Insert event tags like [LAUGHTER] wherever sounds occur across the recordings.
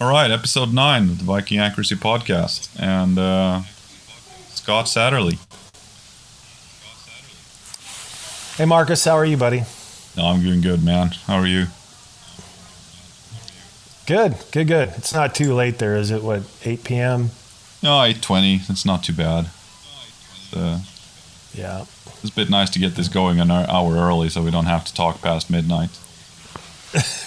All right, episode nine of the Viking Accuracy Podcast, and uh, Scott Satterlee. Hey, Marcus, how are you, buddy? No, I'm doing good, man. How are you? Good, good, good. It's not too late there, is it? What, 8 p.m.? No, eight twenty. It's not too bad. Uh, Yeah. it's a bit nice to get this going an hour early, so we don't have to talk past midnight. [LAUGHS]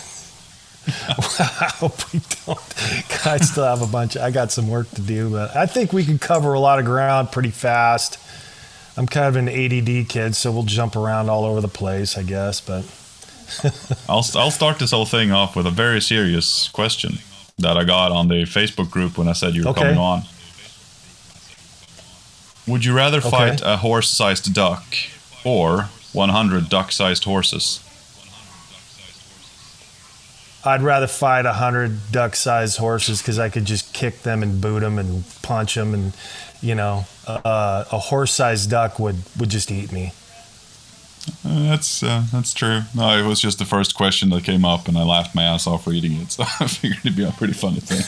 I hope [LAUGHS] we don't. I still have a bunch. I got some work to do, but I think we can cover a lot of ground pretty fast. I'm kind of an ADD kid, so we'll jump around all over the place, I guess. But [LAUGHS] I'll I'll start this whole thing off with a very serious question that I got on the Facebook group when I said you were Okay. coming on. Would you rather Okay. fight a horse-sized duck or 100 duck-sized horses? I'd rather fight a hundred duck-sized horses because I could just kick them and boot them and punch them, and you know, uh, a horse-sized duck would would just eat me. Uh, that's uh, that's true. No, it was just the first question that came up, and I laughed my ass off reading it. [LAUGHS] So I figured it'd be a pretty funny thing.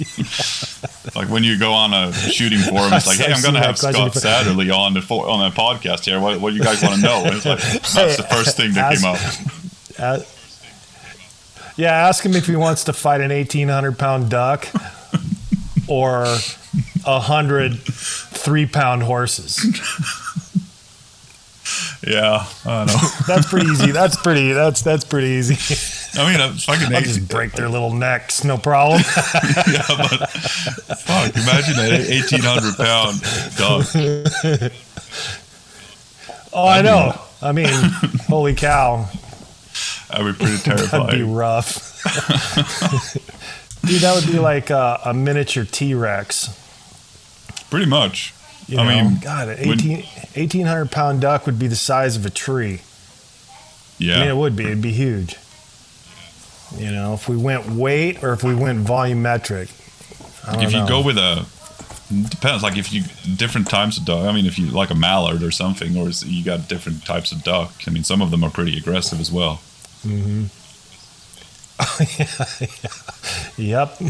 [LAUGHS] like when you go on a shooting forum, it's like, "Hey, I'm going to have Scott Satterlee on the on a podcast here. What, what do you guys want to know?" And it's like that's the [LAUGHS] first thing that came up. Yeah, ask him if he wants to fight an 1,800 pound duck [LAUGHS] or a hundred three pound horses. Yeah, I don't know. [LAUGHS] That's pretty easy. That's pretty. That's that's pretty easy. I mean, it's fucking I'll just break their little necks, no problem. [LAUGHS] yeah, but fuck, imagine an 1,800 pound dog. Oh, I know. I mean, holy cow, [LAUGHS] That'd be pretty terrified. that'd be rough. [LAUGHS] Dude, that would be like a, a miniature T Rex. Pretty much. You I know? mean, God, an when- 18, 1,800 pound duck would be the size of a tree. Yeah. I mean, it would be. It'd be huge. You know, if we went weight or if we went volumetric. I don't if you know. go with a depends like if you different types of duck i mean if you like a mallard or something or is- you got different types of duck i mean some of them are pretty aggressive as well Mm-hmm. [LAUGHS] Yep.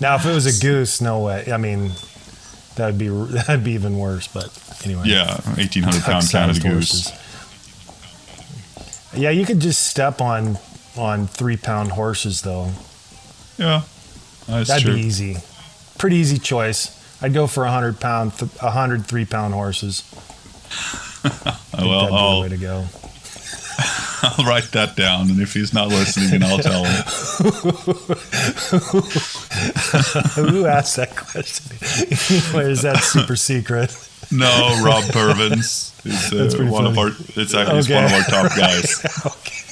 Now, if it was a goose, no way. I mean, that'd be that'd be even worse. But anyway. yeah 1800 pound canada goose horses. Yeah, you could just step on on three pound horses though. yeah that's That'd true be easy. Pretty easy choice. I'd go for a hundred pound, a hundred three pound horses. I [LAUGHS] think well that'd be I'll, the way to go. [LAUGHS] I'll write that down and if he's not listening then i'll tell him [LAUGHS] Who asked that question? [LAUGHS] or is that super secret? no rob pervins is That's uh, one of funny. our it's actually he's one of our top guys okay.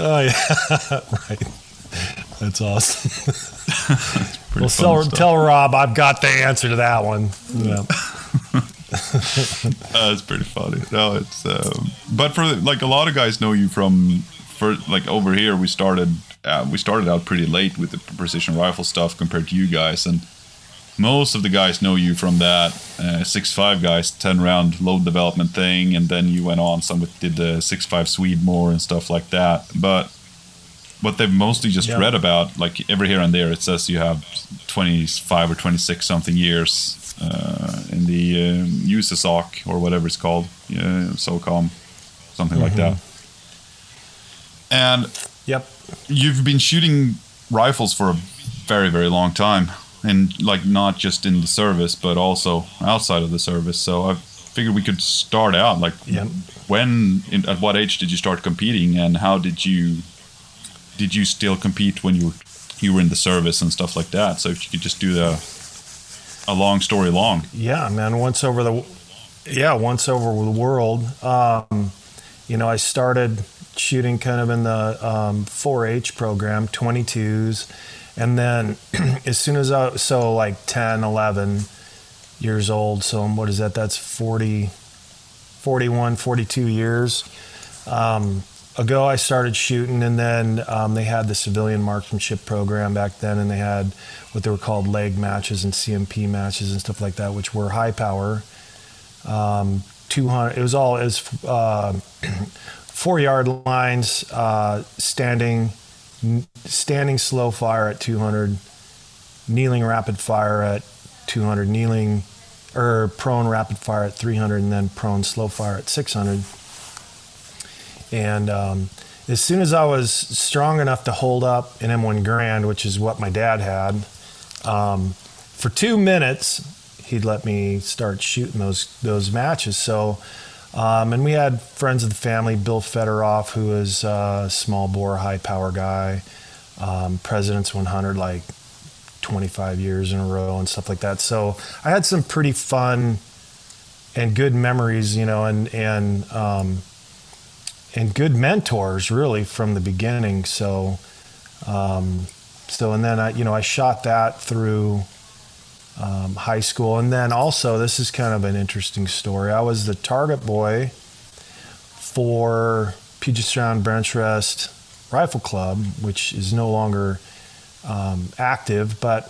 Oh yeah, right. That's awesome. Pretty Well, tell, tell Rob I've got the answer to that one. Yeah. [LAUGHS] That's pretty funny. No, it's um, but for like a lot of guys know you from for like over here. We started uh, we started out pretty late with the precision rifle stuff compared to you guys, and most of the guys know you from that uh, six five guys ten round load development thing, and then you went on some with did the six five Swede more and stuff like that. But what they've mostly just Yeah. read about, like every here and there, it says you have twenty five or twenty six something years in the um, USASOC or whatever it's called, yeah, SOCOM, something like that. And Yep. you've been shooting rifles for a very, very long time, and like not just in the service, but also outside of the service. So I figured we could start out like Yep. when, in, at what age did you start competing, and how did you did you still compete when you were you were in the service and stuff like that? So if you could just do the a long story long. Yeah, man. Once over the, yeah, once over the world. Um, you know, I started shooting kind of in the um, 4-H program, 22s, and then [CLEARS THROAT] as soon as I so like 10, 11 years old. So what is that? That's 40, 41, 42 years. Um, ago I started shooting, and then um, they had the civilian marksmanship program back then, and they had what they were called leg matches and CMP matches and stuff like that, which were high power. Um, 200. It was all was uh, [CLEARS THROAT] four yard lines, uh, standing standing slow fire at 200, kneeling rapid fire at 200, kneeling or prone rapid fire at 300, and then prone slow fire at 600. And um, as soon as I was strong enough to hold up an M1 Garand, which is what my dad had, um, for two minutes, he'd let me start shooting those those matches. So, um, and we had friends of the family, Bill Federoff, who is a small bore, high power guy, um, President's 100, like 25 years in a row and stuff like that. So I had some pretty fun and good memories, you know, and and um, and good mentors really from the beginning. So, um, so and then I, you know, I shot that through um, high school, and then also this is kind of an interesting story. I was the target boy for Puget Sound Bench Rest Rifle Club, which is no longer um, active, but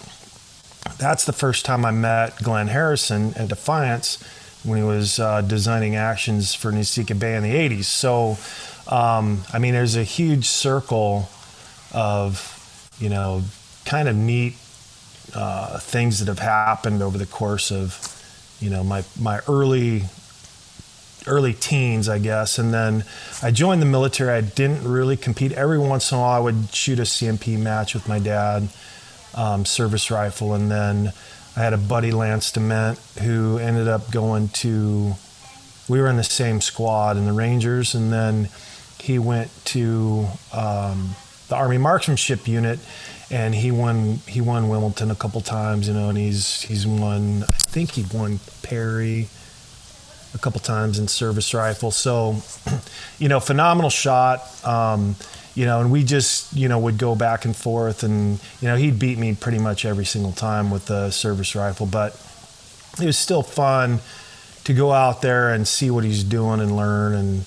that's the first time I met Glenn Harrison at Defiance when he was uh, designing actions for Nesika Bay in the 80s. So, um, I mean, there's a huge circle of, you know, kind of neat uh, things that have happened over the course of, you know, my, my early early teens, I guess. And then I joined the military. I didn't really compete. Every once in a while, I would shoot a CMP match with my dad, um, service rifle. And then I had a buddy, Lance Dement, who ended up going to, we were in the same squad in the Rangers. And then he went to um, the Army Marksmanship Unit. And he won. He won Wimbledon a couple times, you know, and he's he's won. I think he won Perry a couple times in service rifle. So, [CLEARS THROAT] you know, phenomenal shot. Um, you know, and we just, you know, would go back and forth, and you know, he'd beat me pretty much every single time with the service rifle. But it was still fun to go out there and see what he's doing and learn and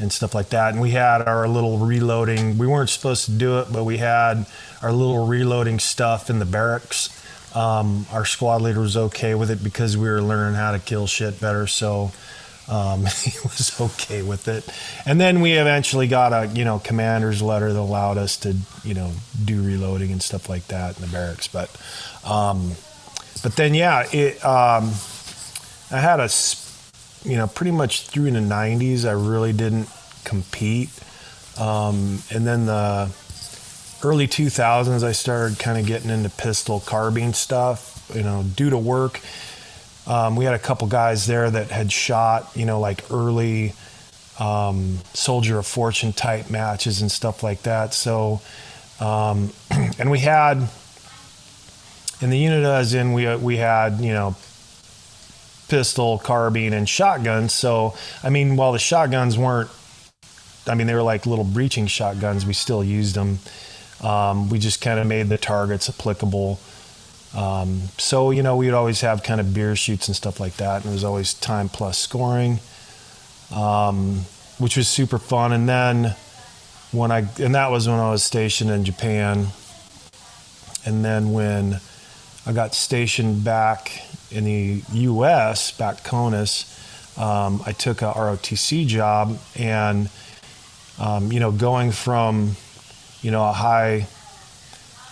and stuff like that. And we had our little reloading. We weren't supposed to do it, but we had our little reloading stuff in the barracks um, our squad leader was okay with it because we were learning how to kill shit better. So um, [LAUGHS] he was okay with it. And then we eventually got a you know commander's letter that allowed us to you know do reloading and stuff like that in the barracks. But um, but then yeah, it um, I had a you know pretty much through the 90s I really didn't compete. Um, and then the early 2000s, I started kind of getting into pistol carbine stuff, you know, due to work. Um, we had a couple guys there that had shot, you know, like early um, Soldier of Fortune type matches and stuff like that. So, um, [CLEARS THROAT] and we had in the unit I was in, we we had you know pistol, carbine, and shotguns. So, I mean, while the shotguns weren't, I mean, they were like little breaching shotguns. We still used them. Um, we just kind of made the targets applicable. Um, so, you know, we would always have kind of beer shoots and stuff like that. And it was always time plus scoring, um, which was super fun. And then when I, and that was when I was stationed in Japan. And then when I got stationed back in the US, back CONUS, um, I took a ROTC job. And, um, you know, going from, you know, a high,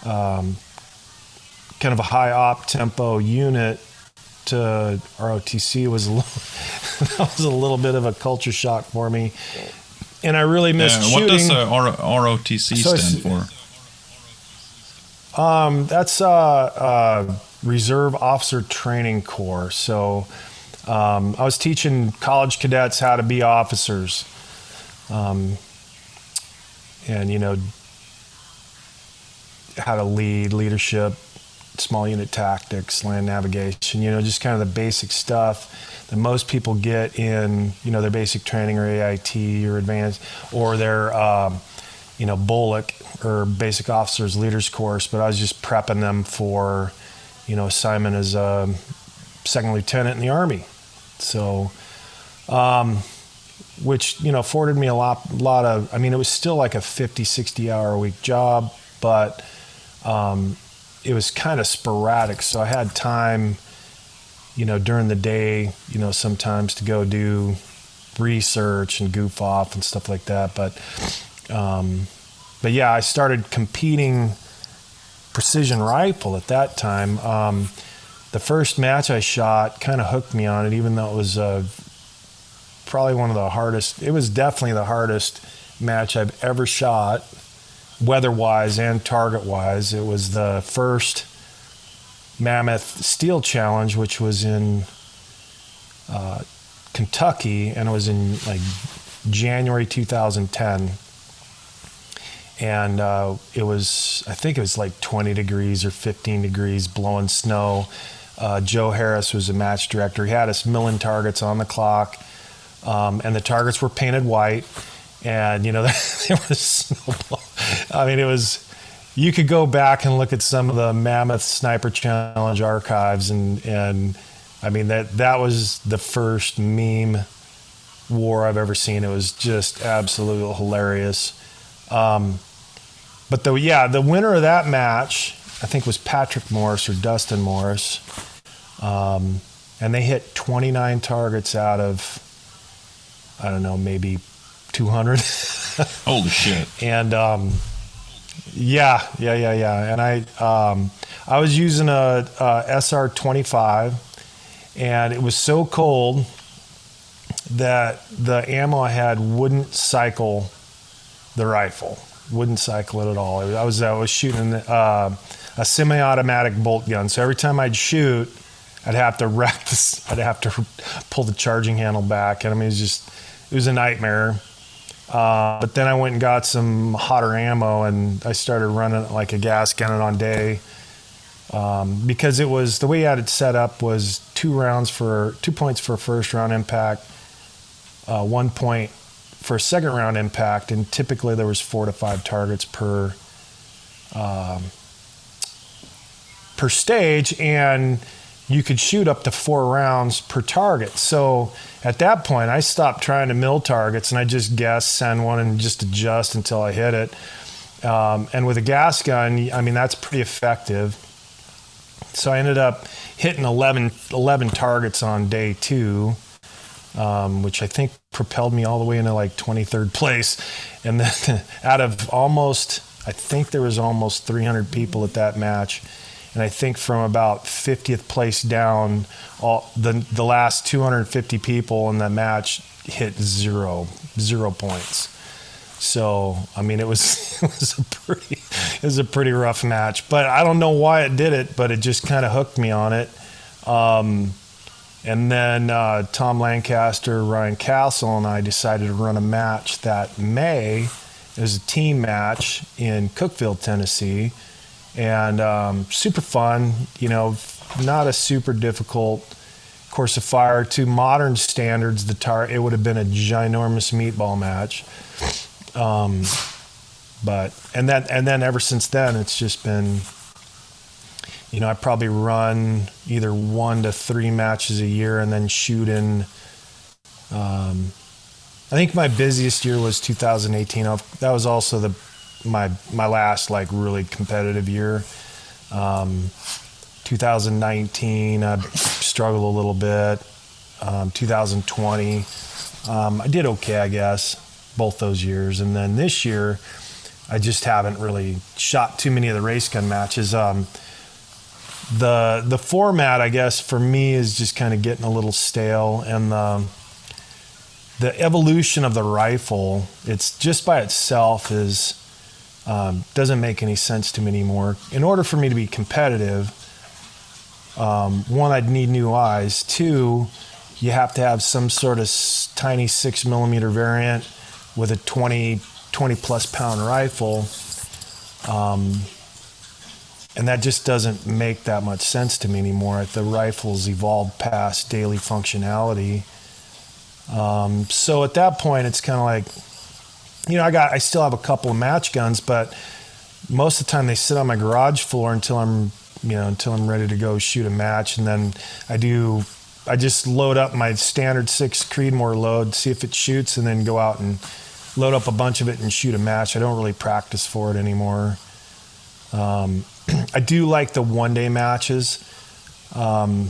um, kind of a high op tempo unit to ROTC was a little, [LAUGHS] that was a little bit of a culture shock for me, and I really missed yeah, What does uh, R- ROTC so stand for? Um, that's uh, uh, Reserve Officer Training Corps. So um, I was teaching college cadets how to be officers, um, and you know how to lead, leadership, small unit tactics, land navigation, you know, just kind of the basic stuff that most people get in, you know, their basic training or AIT or advanced or their, um, you know, BOLC or basic officers leaders course. But I was just prepping them for, you know, assignment as a second lieutenant in the Army. So, um, which, you know, afforded me a lot, a lot of, I mean, it was still like a 50, 60 hour a week job, but, um, it was kind of sporadic. So I had time, you know, during the day, you know, sometimes to go do research and goof off and stuff like that. But, um, but yeah, I started competing precision rifle at that time. Um, the first match I shot kind of hooked me on it, even though it was uh, probably one of the hardest. It was definitely the hardest match I've ever shot, weather wise and target wise. It was the first Mammoth Steel Challenge, which was in uh, Kentucky, and it was in like January 2010. And uh, it was, I think it was like 20 degrees or 15 degrees, blowing snow. Uh, Joe Harris was a match director. He had us milling targets on the clock, um, and the targets were painted white. And you know, there was snow. I mean, it was. You could go back and look at some of the Mammoth Sniper Challenge archives, and and I mean that that was the first meme war I've ever seen. It was just absolutely hilarious. Um, but the yeah, the winner of that match, I think, was Patrick Morris or Dustin Morris, um, and they hit 29 targets out of I don't know, maybe 200. [LAUGHS] Holy shit! and um, yeah, yeah, yeah, yeah. And I um, I was using a, a SR 25, and it was so cold that the ammo I had wouldn't cycle the rifle, wouldn't cycle it at all. I was I was shooting uh, a semi-automatic bolt gun, so every time I'd shoot, I'd have to [LAUGHS] wrap this, I'd have to pull the charging handle back, and I mean it was just it was a nightmare. Uh, but then I went and got some hotter ammo, and I started running like a gas gun on day. Um, because it was the way I had it set up was two rounds for two points for first round impact, uh, one point for second round impact, and typically there was four to five targets per um, per stage, and you could shoot up to four rounds per target. So at that point, I stopped trying to mill targets and I just guess, send one, and just adjust until I hit it. Um, and with a gas gun, I mean that's pretty effective. So I ended up hitting 11, 11 targets on day two, um, which I think propelled me all the way into like 23rd place. And then [LAUGHS] out of almost, I think there was almost 300 people at that match. And I think from about 50th place down, all the the last 250 people in that match hit zero, zero points. So I mean, it was [LAUGHS] it was a pretty it was a pretty rough match. But I don't know why it did it, but it just kind of hooked me on it. Um, and then uh, Tom Lancaster, Ryan Castle, and I decided to run a match that May. It was a team match in Cookeville, Tennessee, and um, super fun. You know, not a super difficult course of fire. To modern standards, the tar it would have been a ginormous meatball match. Um, but and then and then ever since then, it's just been. You know, I probably run either one to three matches a year, and then shoot in. Um, I think my busiest year was 2018. That was also the my my last like really competitive year. Um, 2019, I struggled a little bit. Um, 2020, um, I did okay, I guess, both those years. And then this year, I just haven't really shot too many of the race gun matches. Um, the the format, I guess, for me is just kind of getting a little stale, and the the evolution of the rifle, it's just by itself is um, doesn't make any sense to me anymore. In order for me to be competitive, um, one, I'd need new eyes. Two, you have to have some sort of tiny six millimeter variant with a 20, 20 plus pound rifle. Um, and that just doesn't make that much sense to me anymore. The rifles evolved past daily functionality. Um, so at that point, it's kind of like, you know, I got, I still have a couple of match guns, but most of the time they sit on my garage floor until I'm, you know, until I'm ready to go shoot a match, and then I do, I just load up my standard six Creedmoor load, see if it shoots, and then go out and load up a bunch of it and shoot a match. I don't really practice for it anymore. Um, [CLEARS THROAT] I do like the one day matches. Um,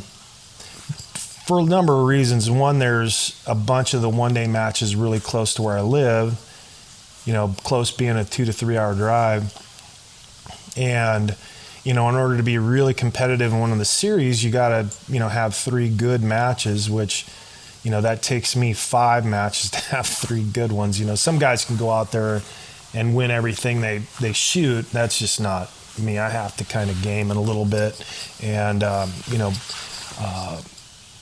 for a number of reasons. One, there's a bunch of the one day matches really close to where I live. You know, close being a two to three hour drive. And, you know, in order to be really competitive in one of the series, you got to, you know, have three good matches, which, you know, that takes me five matches [LAUGHS] to have three good ones. You know, some guys can go out there and win everything they, they shoot. That's just not me. I have to kind of game it a little bit and, um, you know, uh,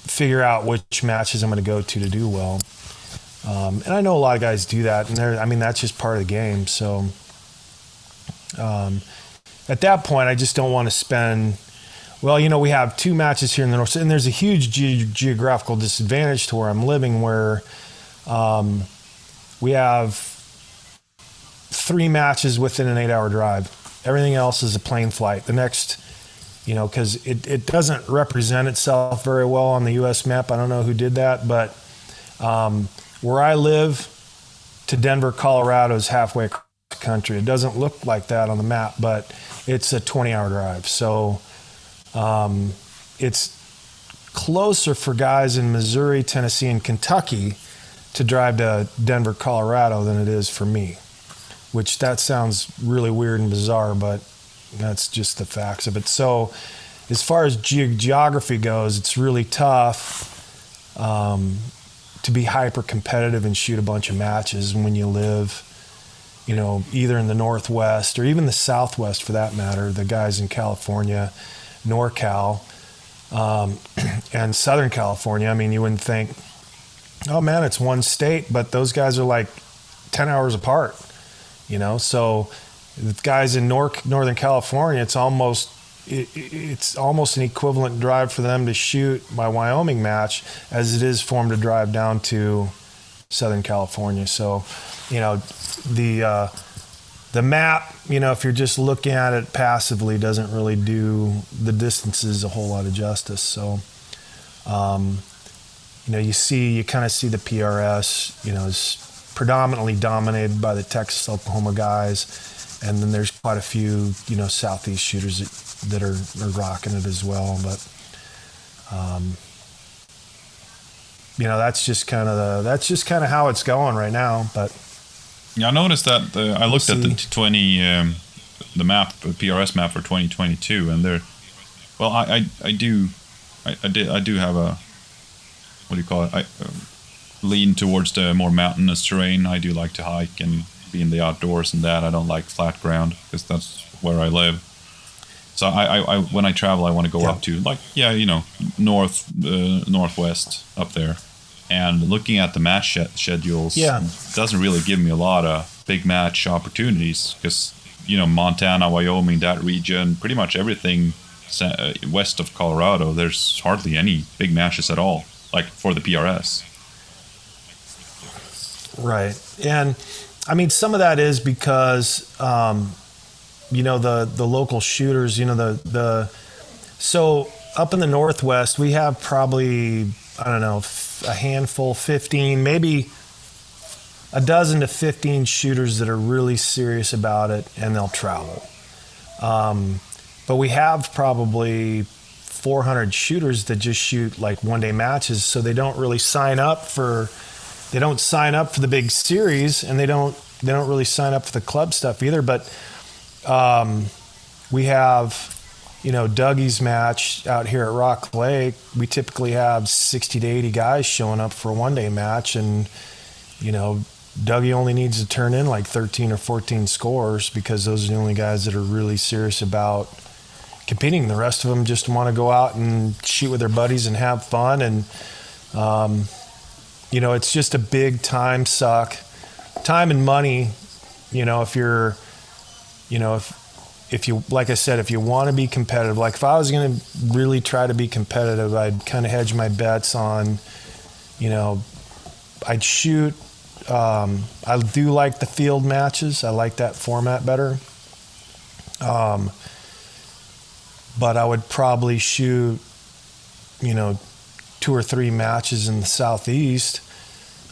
figure out which matches I'm going to go to to do well. Um, and I know a lot of guys do that, and I mean that's just part of the game. So um, at that point, I just don't want to spend. Well, you know, we have two matches here in the north, and there's a huge ge- geographical disadvantage to where I'm living, where um, we have three matches within an eight-hour drive. Everything else is a plane flight. The next you know, because it, it doesn't represent itself very well on the U.S. map. I don't know who did that, but um, where I live to Denver, Colorado is halfway across the country. It doesn't look like that on the map, but it's a 20 hour drive. So um, it's closer for guys in Missouri, Tennessee, and Kentucky to drive to Denver, Colorado than it is for me, which that sounds really weird and bizarre, but that's just the facts of it. So, as far as ge- geography goes, it's really tough um, to be hyper competitive and shoot a bunch of matches when you live, you know, either in the Northwest or even the Southwest for that matter. The guys in California, NorCal, um, [CLEARS THROAT] and Southern California. I mean, you wouldn't think, oh man, it's one state, but those guys are like 10 hours apart, you know? So, the guys in Nor- Northern California, it's almost it, it's almost an equivalent drive for them to shoot my Wyoming match as it is for them to drive down to Southern California. So, you know, the uh, the map, you know, if you're just looking at it passively, doesn't really do the distances a whole lot of justice. So, um, you know, you see, you kind of see the PRS, you know, is predominantly dominated by the Texas, Oklahoma guys and then there's quite a few you know southeast shooters that, that are, are rocking it as well but um, you know that's just kind of the that's just kind of how it's going right now but yeah i noticed that uh, i looked at the 20 um, the map the prs map for 2022 and there well i i, I do I, I did i do have a what do you call it i uh, lean towards the more mountainous terrain i do like to hike and be in the outdoors and that. I don't like flat ground because that's where I live. So I, I, I when I travel, I want to go yeah. up to like yeah, you know, north, uh, northwest up there, and looking at the match sh- schedules, yeah. doesn't really give me a lot of big match opportunities because you know Montana, Wyoming, that region, pretty much everything uh, west of Colorado, there's hardly any big matches at all, like for the PRS. Right, and I mean, some of that is because, um, you know, the the local shooters. You know, the the so up in the northwest, we have probably I don't know a handful, fifteen, maybe a dozen to fifteen shooters that are really serious about it, and they'll travel. Um, but we have probably 400 shooters that just shoot like one day matches, so they don't really sign up for they don't sign up for the big series and they don't they don't really sign up for the club stuff either. But um, we have you know Dougie's match out here at Rock Lake. We typically have 60 to 80 guys showing up for a one day match, and you know Dougie only needs to turn in like 13 or 14 scores because those are the only guys that are really serious about competing. The rest of them just want to go out and shoot with their buddies and have fun and. Um, you know, it's just a big time suck, time and money. You know, if you're, you know, if if you like I said, if you want to be competitive, like if I was going to really try to be competitive, I'd kind of hedge my bets on, you know, I'd shoot. Um, I do like the field matches. I like that format better. Um, but I would probably shoot, you know, two or three matches in the southeast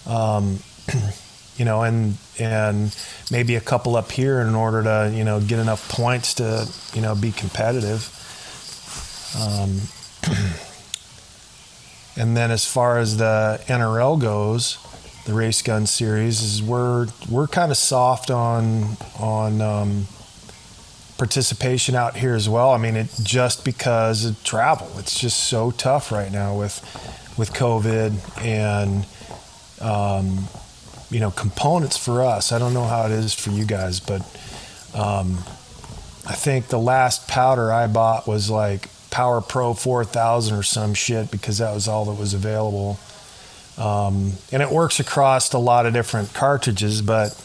um, [CLEARS THROAT] you know, and and maybe a couple up here in order to you know get enough points to you know be competitive. Um, [CLEARS THROAT] and then as far as the NRL goes, the race gun series is we're we're kind of soft on on um, participation out here as well. I mean, it just because of travel, it's just so tough right now with with COVID and um, you know components for us. I don't know how it is for you guys, but um, I think the last powder I bought was like Power Pro 4000 or some shit because that was all that was available. Um, and it works across a lot of different cartridges, but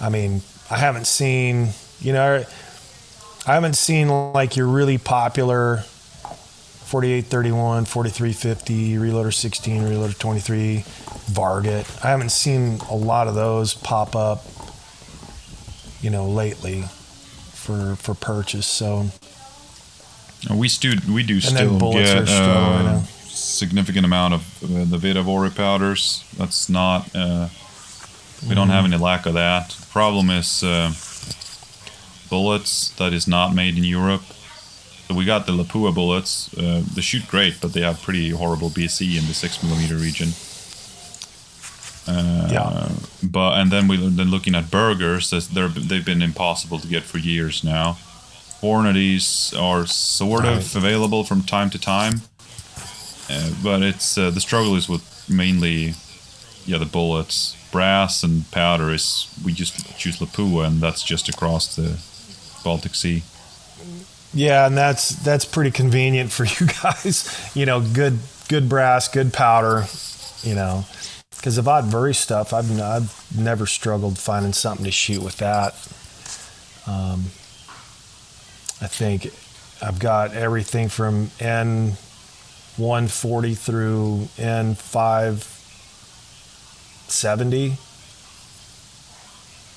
I mean, I haven't seen, you know, I haven't seen like your really popular 4831, 4350, Reloader 16, Reloader 23, Varget. I haven't seen a lot of those pop up, you know, lately for for purchase. So we do we do still get a significant amount of uh, the Vihtavuori powders. That's not uh, we don't have mm-hmm. any lack of that. The problem is uh, bullets that is not made in Europe. So we got the Lapua bullets. Uh, they shoot great, but they have pretty horrible BC in the six millimeter region. Uh, yeah. But and then we then looking at Bergers, they're they've been impossible to get for years now. Hornady's are sort right. of available from time to time, uh, but it's uh, the struggle is with mainly, yeah, the bullets, brass and powder is we just choose Lapua, and that's just across the Baltic Sea. Yeah, and that's that's pretty convenient for [LAUGHS] you guys. You know, good good brass, good powder. You know, because the Vihtavuori stuff, I've, I've never struggled finding something to shoot with that. Um, I think I've got everything from N140 through N570.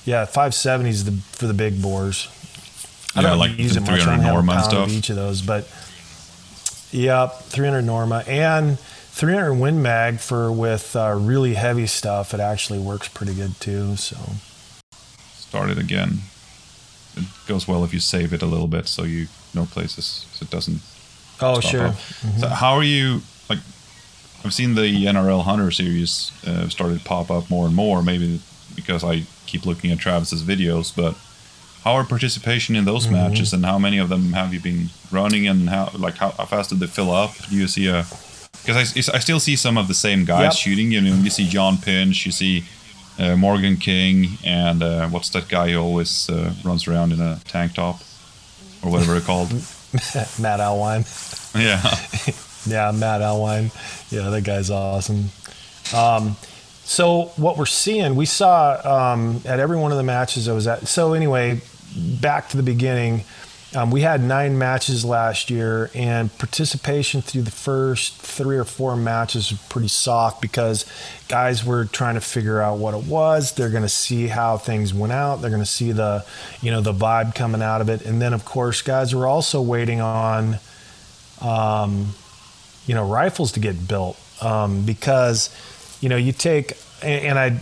Yeah, 570 is the for the big bores. I yeah, don't like use it much. I Norma stuff. Each of those, but yeah, 300 Norma and 300 Win Mag for with uh, really heavy stuff. It actually works pretty good too. So start it again. It goes well if you save it a little bit, so you know places so it doesn't. Oh sure. Mm-hmm. So how are you like? I've seen the NRL Hunter series uh, started to pop up more and more. Maybe because I keep looking at Travis's videos, but how are participation in those mm-hmm. matches and how many of them have you been running and how like how, how fast did they fill up? Do you see a because I, I still see some of the same guys yep. shooting. You know, you see John Pinch, you see uh, Morgan King, and uh, what's that guy who always uh, runs around in a tank top or whatever it's called? [LAUGHS] Matt Alwine. Yeah. [LAUGHS] yeah, Matt Alwine. Yeah, that guy's awesome. Um, so what we're seeing, we saw um, at every one of the matches I was at. So anyway, back to the beginning um, we had nine matches last year, and participation through the first three or four matches was pretty soft because guys were trying to figure out what it was. They're going to see how things went out. They're going to see the, you know, the vibe coming out of it, and then of course, guys were also waiting on, um, you know, rifles to get built um, because, you know, you take and, and I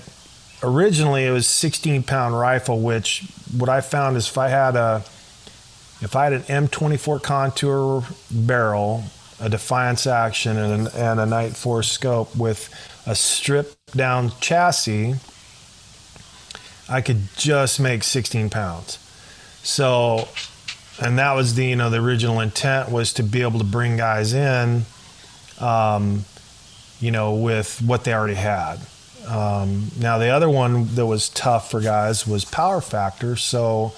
originally it was 16 pound rifle, which what I found is if I had a if I had an M24 contour barrel, a Defiance action, and, an, and a Nightforce scope with a stripped down chassis, I could just make 16 pounds. So, and that was the you know the original intent was to be able to bring guys in, um, you know, with what they already had. Um, now the other one that was tough for guys was power factor. So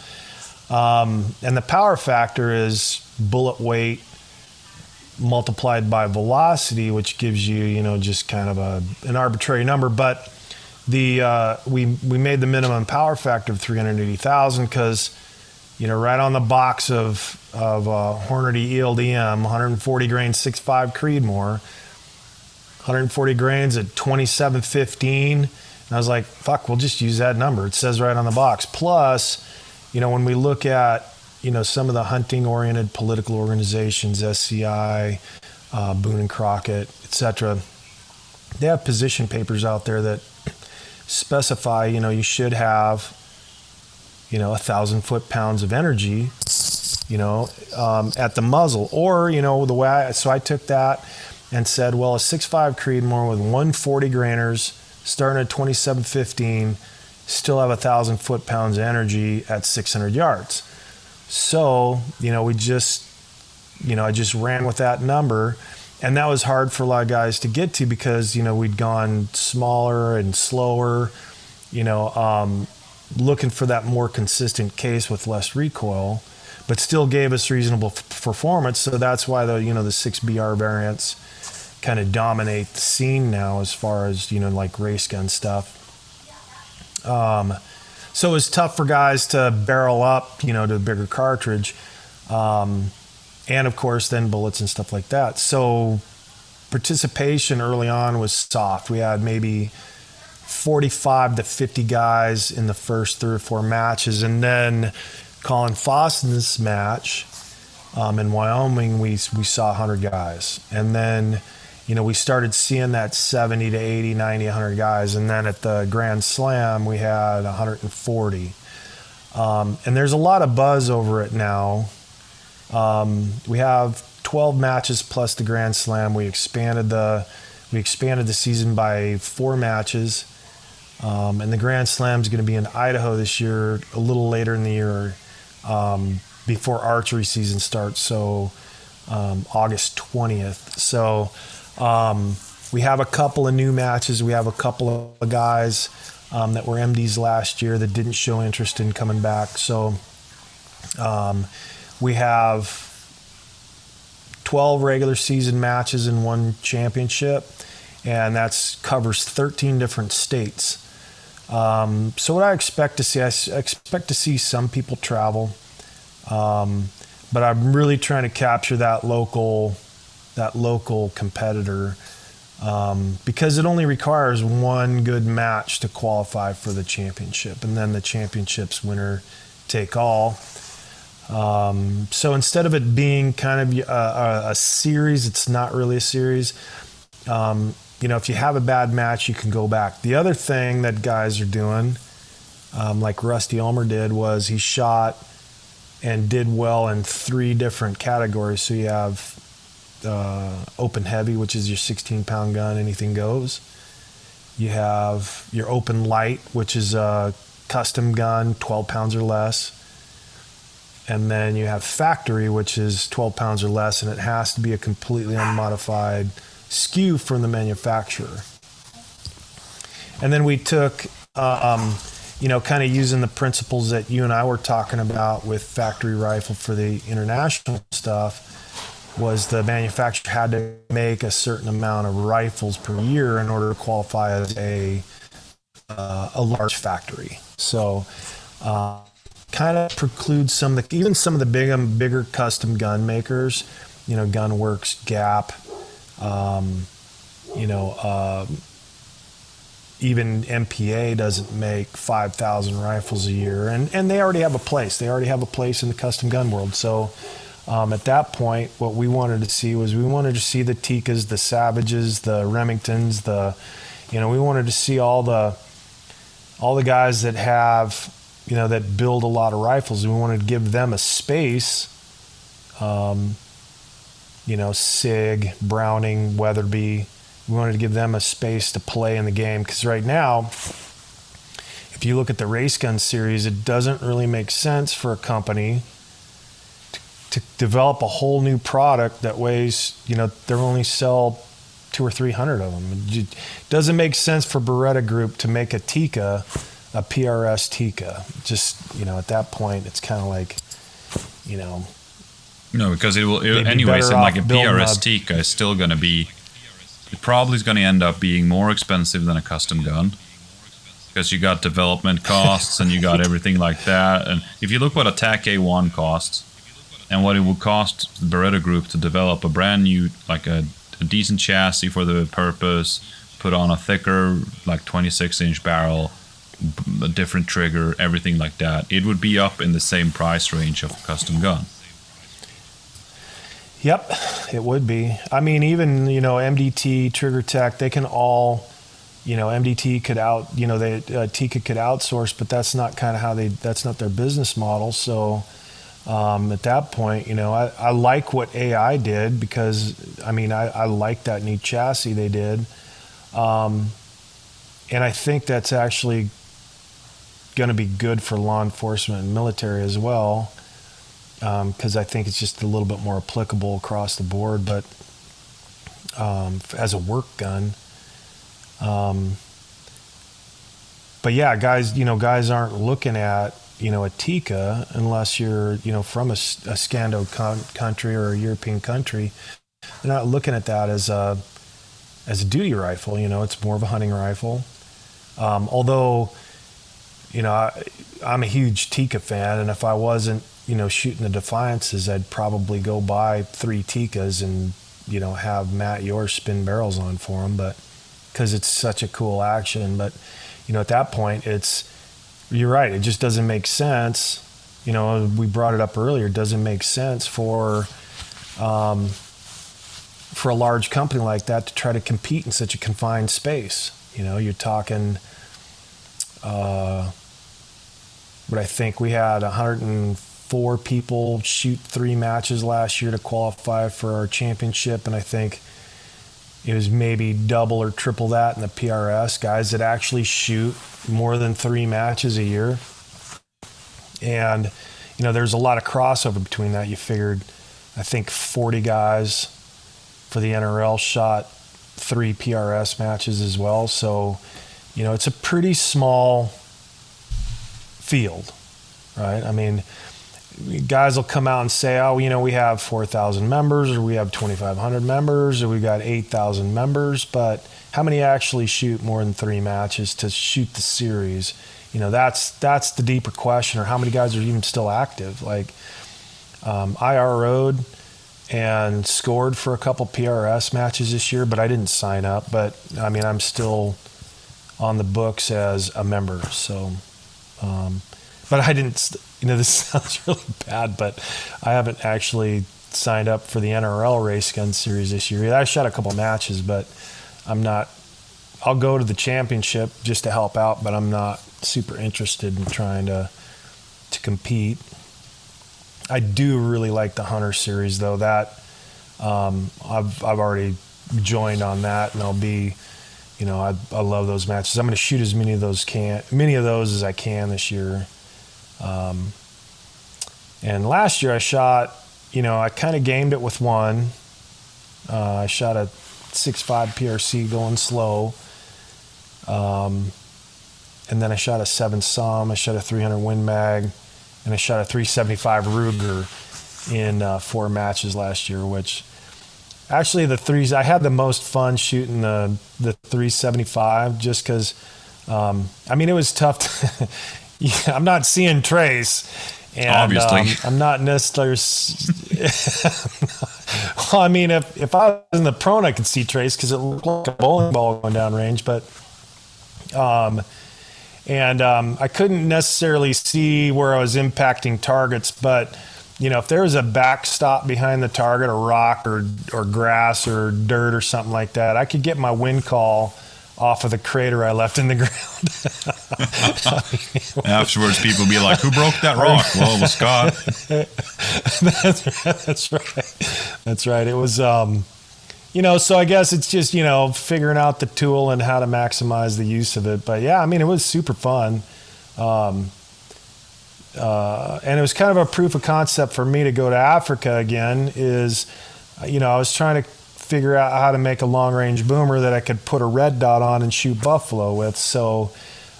um, and the power factor is bullet weight multiplied by velocity, which gives you, you know, just kind of a, an arbitrary number. But the uh, we we made the minimum power factor of 380,000 because, you know, right on the box of of uh, Hornady ELDM, 140 grains, 6.5 Creedmoor, 140 grains at 27.15. And I was like, fuck, we'll just use that number. It says right on the box. Plus, you know, when we look at, you know, some of the hunting oriented political organizations, SCI, uh, Boone and Crockett, etc., they have position papers out there that specify, you know, you should have, you know, a thousand foot pounds of energy, you know, um, at the muzzle. Or, you know, the way I, so I took that and said, well, a 6.5 Creedmoor with 140 grainers, starting at 2715, still have a thousand foot pounds energy at 600 yards. So, you know, we just, you know, I just ran with that number. And that was hard for a lot of guys to get to because, you know, we'd gone smaller and slower, you know, um, looking for that more consistent case with less recoil, but still gave us reasonable f- performance. So that's why the, you know, the 6BR variants kind of dominate the scene now as far as, you know, like race gun stuff. Um, so it was tough for guys to barrel up, you know, to a bigger cartridge. Um, and of course, then bullets and stuff like that. So participation early on was soft. We had maybe 45 to 50 guys in the first three or four matches. And then Colin Foston's match um, in Wyoming, we, we saw 100 guys. And then you know, we started seeing that 70 to 80, 90, 100 guys. And then at the Grand Slam, we had 140. Um, and there's a lot of buzz over it now. Um, we have 12 matches plus the Grand Slam. We expanded the we expanded the season by four matches, um, and the Grand Slam is going to be in Idaho this year, a little later in the year, um, before archery season starts. So um, August 20th. So um, we have a couple of new matches. We have a couple of guys um, that were MDs last year that didn't show interest in coming back. So um, we have 12 regular season matches and one championship, and that covers 13 different states. Um, so what I expect to see, I expect to see some people travel, um, but I'm really trying to capture that local that local competitor um, because it only requires one good match to qualify for the championship, and then the championship's winner take all. Um, so instead of it being kind of a, a, series, it's not really a series. Um, you know, if you have a bad match, you can go back. The other thing that guys are doing, um, like Rusty Ulmer did, was he shot and did well in three different categories. So you have uh, open heavy, which is your 16 pound gun, anything goes. You have your open light, which is a custom gun, 12 pounds or less. And then you have factory, which is 12 pounds or less, and it has to be a completely unmodified SKU from the manufacturer. And then we took, um, you know, kind of using the principles that you and I were talking about with factory rifle for the international stuff was the manufacturer had to make a certain amount of rifles per year in order to qualify as a uh, a large factory. So, uh, kind of precludes some of the even some of the big bigger custom gun makers, you know, Gunworks, Gap, um, you know. Uh, even MPA doesn't make 5,000 rifles a year, and, and they already have a place. They already have a place in the custom gun world. So, um, at that point, what we wanted to see was we wanted to see the Tikkas, the Savages, the Remingtons, the, you know, we wanted to see all the, all the guys that have, you know, that build a lot of rifles. We wanted to give them a space. Um, you know, Sig, Browning, Weatherby. We wanted to give them a space to play in the game because right now, if you look at the race gun series, it doesn't really make sense for a company to develop a whole new product that weighs, you know, they only sell two or three hundred of them. It doesn't make sense for Beretta Group to make a Tikka, a PRS Tikka. Just you know, at that point, it's kind of like, you know. No, because it will. It, anyways, like a PRS Tikka is still going to be. It probably is going to end up being more expensive than a custom gun because you got development costs and you got everything like that. And if you look what a TAC A1 costs, and what it would cost the Beretta Group to develop a brand new, like a, a decent chassis for the purpose, put on a thicker, like 26 inch barrel, a different trigger, everything like that. It would be up in the same price range of a custom gun. Yep, it would be. I mean, even you know MDT, Trigger Tech, they can all, you know, MDT could out, you know, they uh, Tikka could outsource, but that's not kind of how they. That's not their business model. So, um, at that point, you know, I, I, like what AI did because, I mean, I, I like that new chassis they did. Um, and I think that's actually going to be good for law enforcement and military as well, because um, I think it's just a little bit more applicable across the board. But um, as a work gun, um, but yeah, guys, you know, guys aren't looking at you know a Tikka, unless you're you know from a, a Scando con- country or a European country. They're not looking at that as a as a duty rifle. You know, it's more of a hunting rifle. Um, although, you know, I, I'm a huge Tikka fan, and if I wasn't, you know, shooting the Defiances, I'd probably go buy three Tikkas and you know have Matt yours spin barrels on for them, but because it's such a cool action. But you know, at that point, it's you're right. It just doesn't make sense. You know, we brought it up earlier. It doesn't make sense for um, for a large company like that to try to compete in such a confined space. You know, you're talking. Uh, what I think we had 104 people shoot three matches last year to qualify for our championship, and I think it was maybe double or triple that in the PRS. Guys that actually shoot more than three matches a year. And, you know, there's a lot of crossover between that. You figured, I think 40 guys for the NRL shot three PRS matches as well. So, you know, it's a pretty small field, right? I mean, guys will come out and say, oh, you know, we have 4,000 members or we have 2,500 members or we've got 8,000 members, but how many actually shoot more than three matches to shoot the series? You know, that's that's the deeper question. Or how many guys are even still active? Like, um, IR and scored for a couple PRS matches this year, but I didn't sign up. But I mean, I'm still on the books as a member. So, um, but I didn't. You know, this [LAUGHS] sounds really bad, but I haven't actually signed up for the NRL race gun series this year. I shot a couple matches, but I'm not. I'll go to the championship just to help out, but I'm not super interested in trying to to compete. I do really like the Hunter series though. That um, I've I've already joined on that, and I'll be, you know, I, I love those matches. I'm going to shoot as many of those can many of those as I can this year. Um, and last year I shot, you know, I kind of gamed it with one. Uh, I shot a 6.5 PRC going slow. Um, and then I shot a 7 SAUM, I shot a 300 Win Mag, and I shot a 375 Ruger in uh, four matches last year, which actually the threes, I had the most fun shooting the, the 375 just because, um, I mean, it was tough. [LAUGHS] To yeah, I'm not seeing trace. And, Obviously. Um, I'm not necessarily. [LAUGHS] well, I mean, if, if I was in the prone, I could see trace because it looked like a bowling ball going down range, but. Um, and um, I couldn't necessarily see where I was impacting targets, but you know, if there was a backstop behind the target, a rock or or grass or dirt or something like that, I could get my wind call off of the crater I left in the [LAUGHS] ground. Afterwards, people be like, "Who broke that rock?" well, it was Scott. [LAUGHS] that's, right, that's right. That's right. It was, um, you know. So I guess it's just you know figuring out the tool and how to maximize the use of it. But yeah, I mean, it was super fun. Um, uh, and it was kind of a proof of concept for me to go to Africa again. Is you know I was trying to figure out how to make a long range boomer that I could put a red dot on and shoot buffalo with. So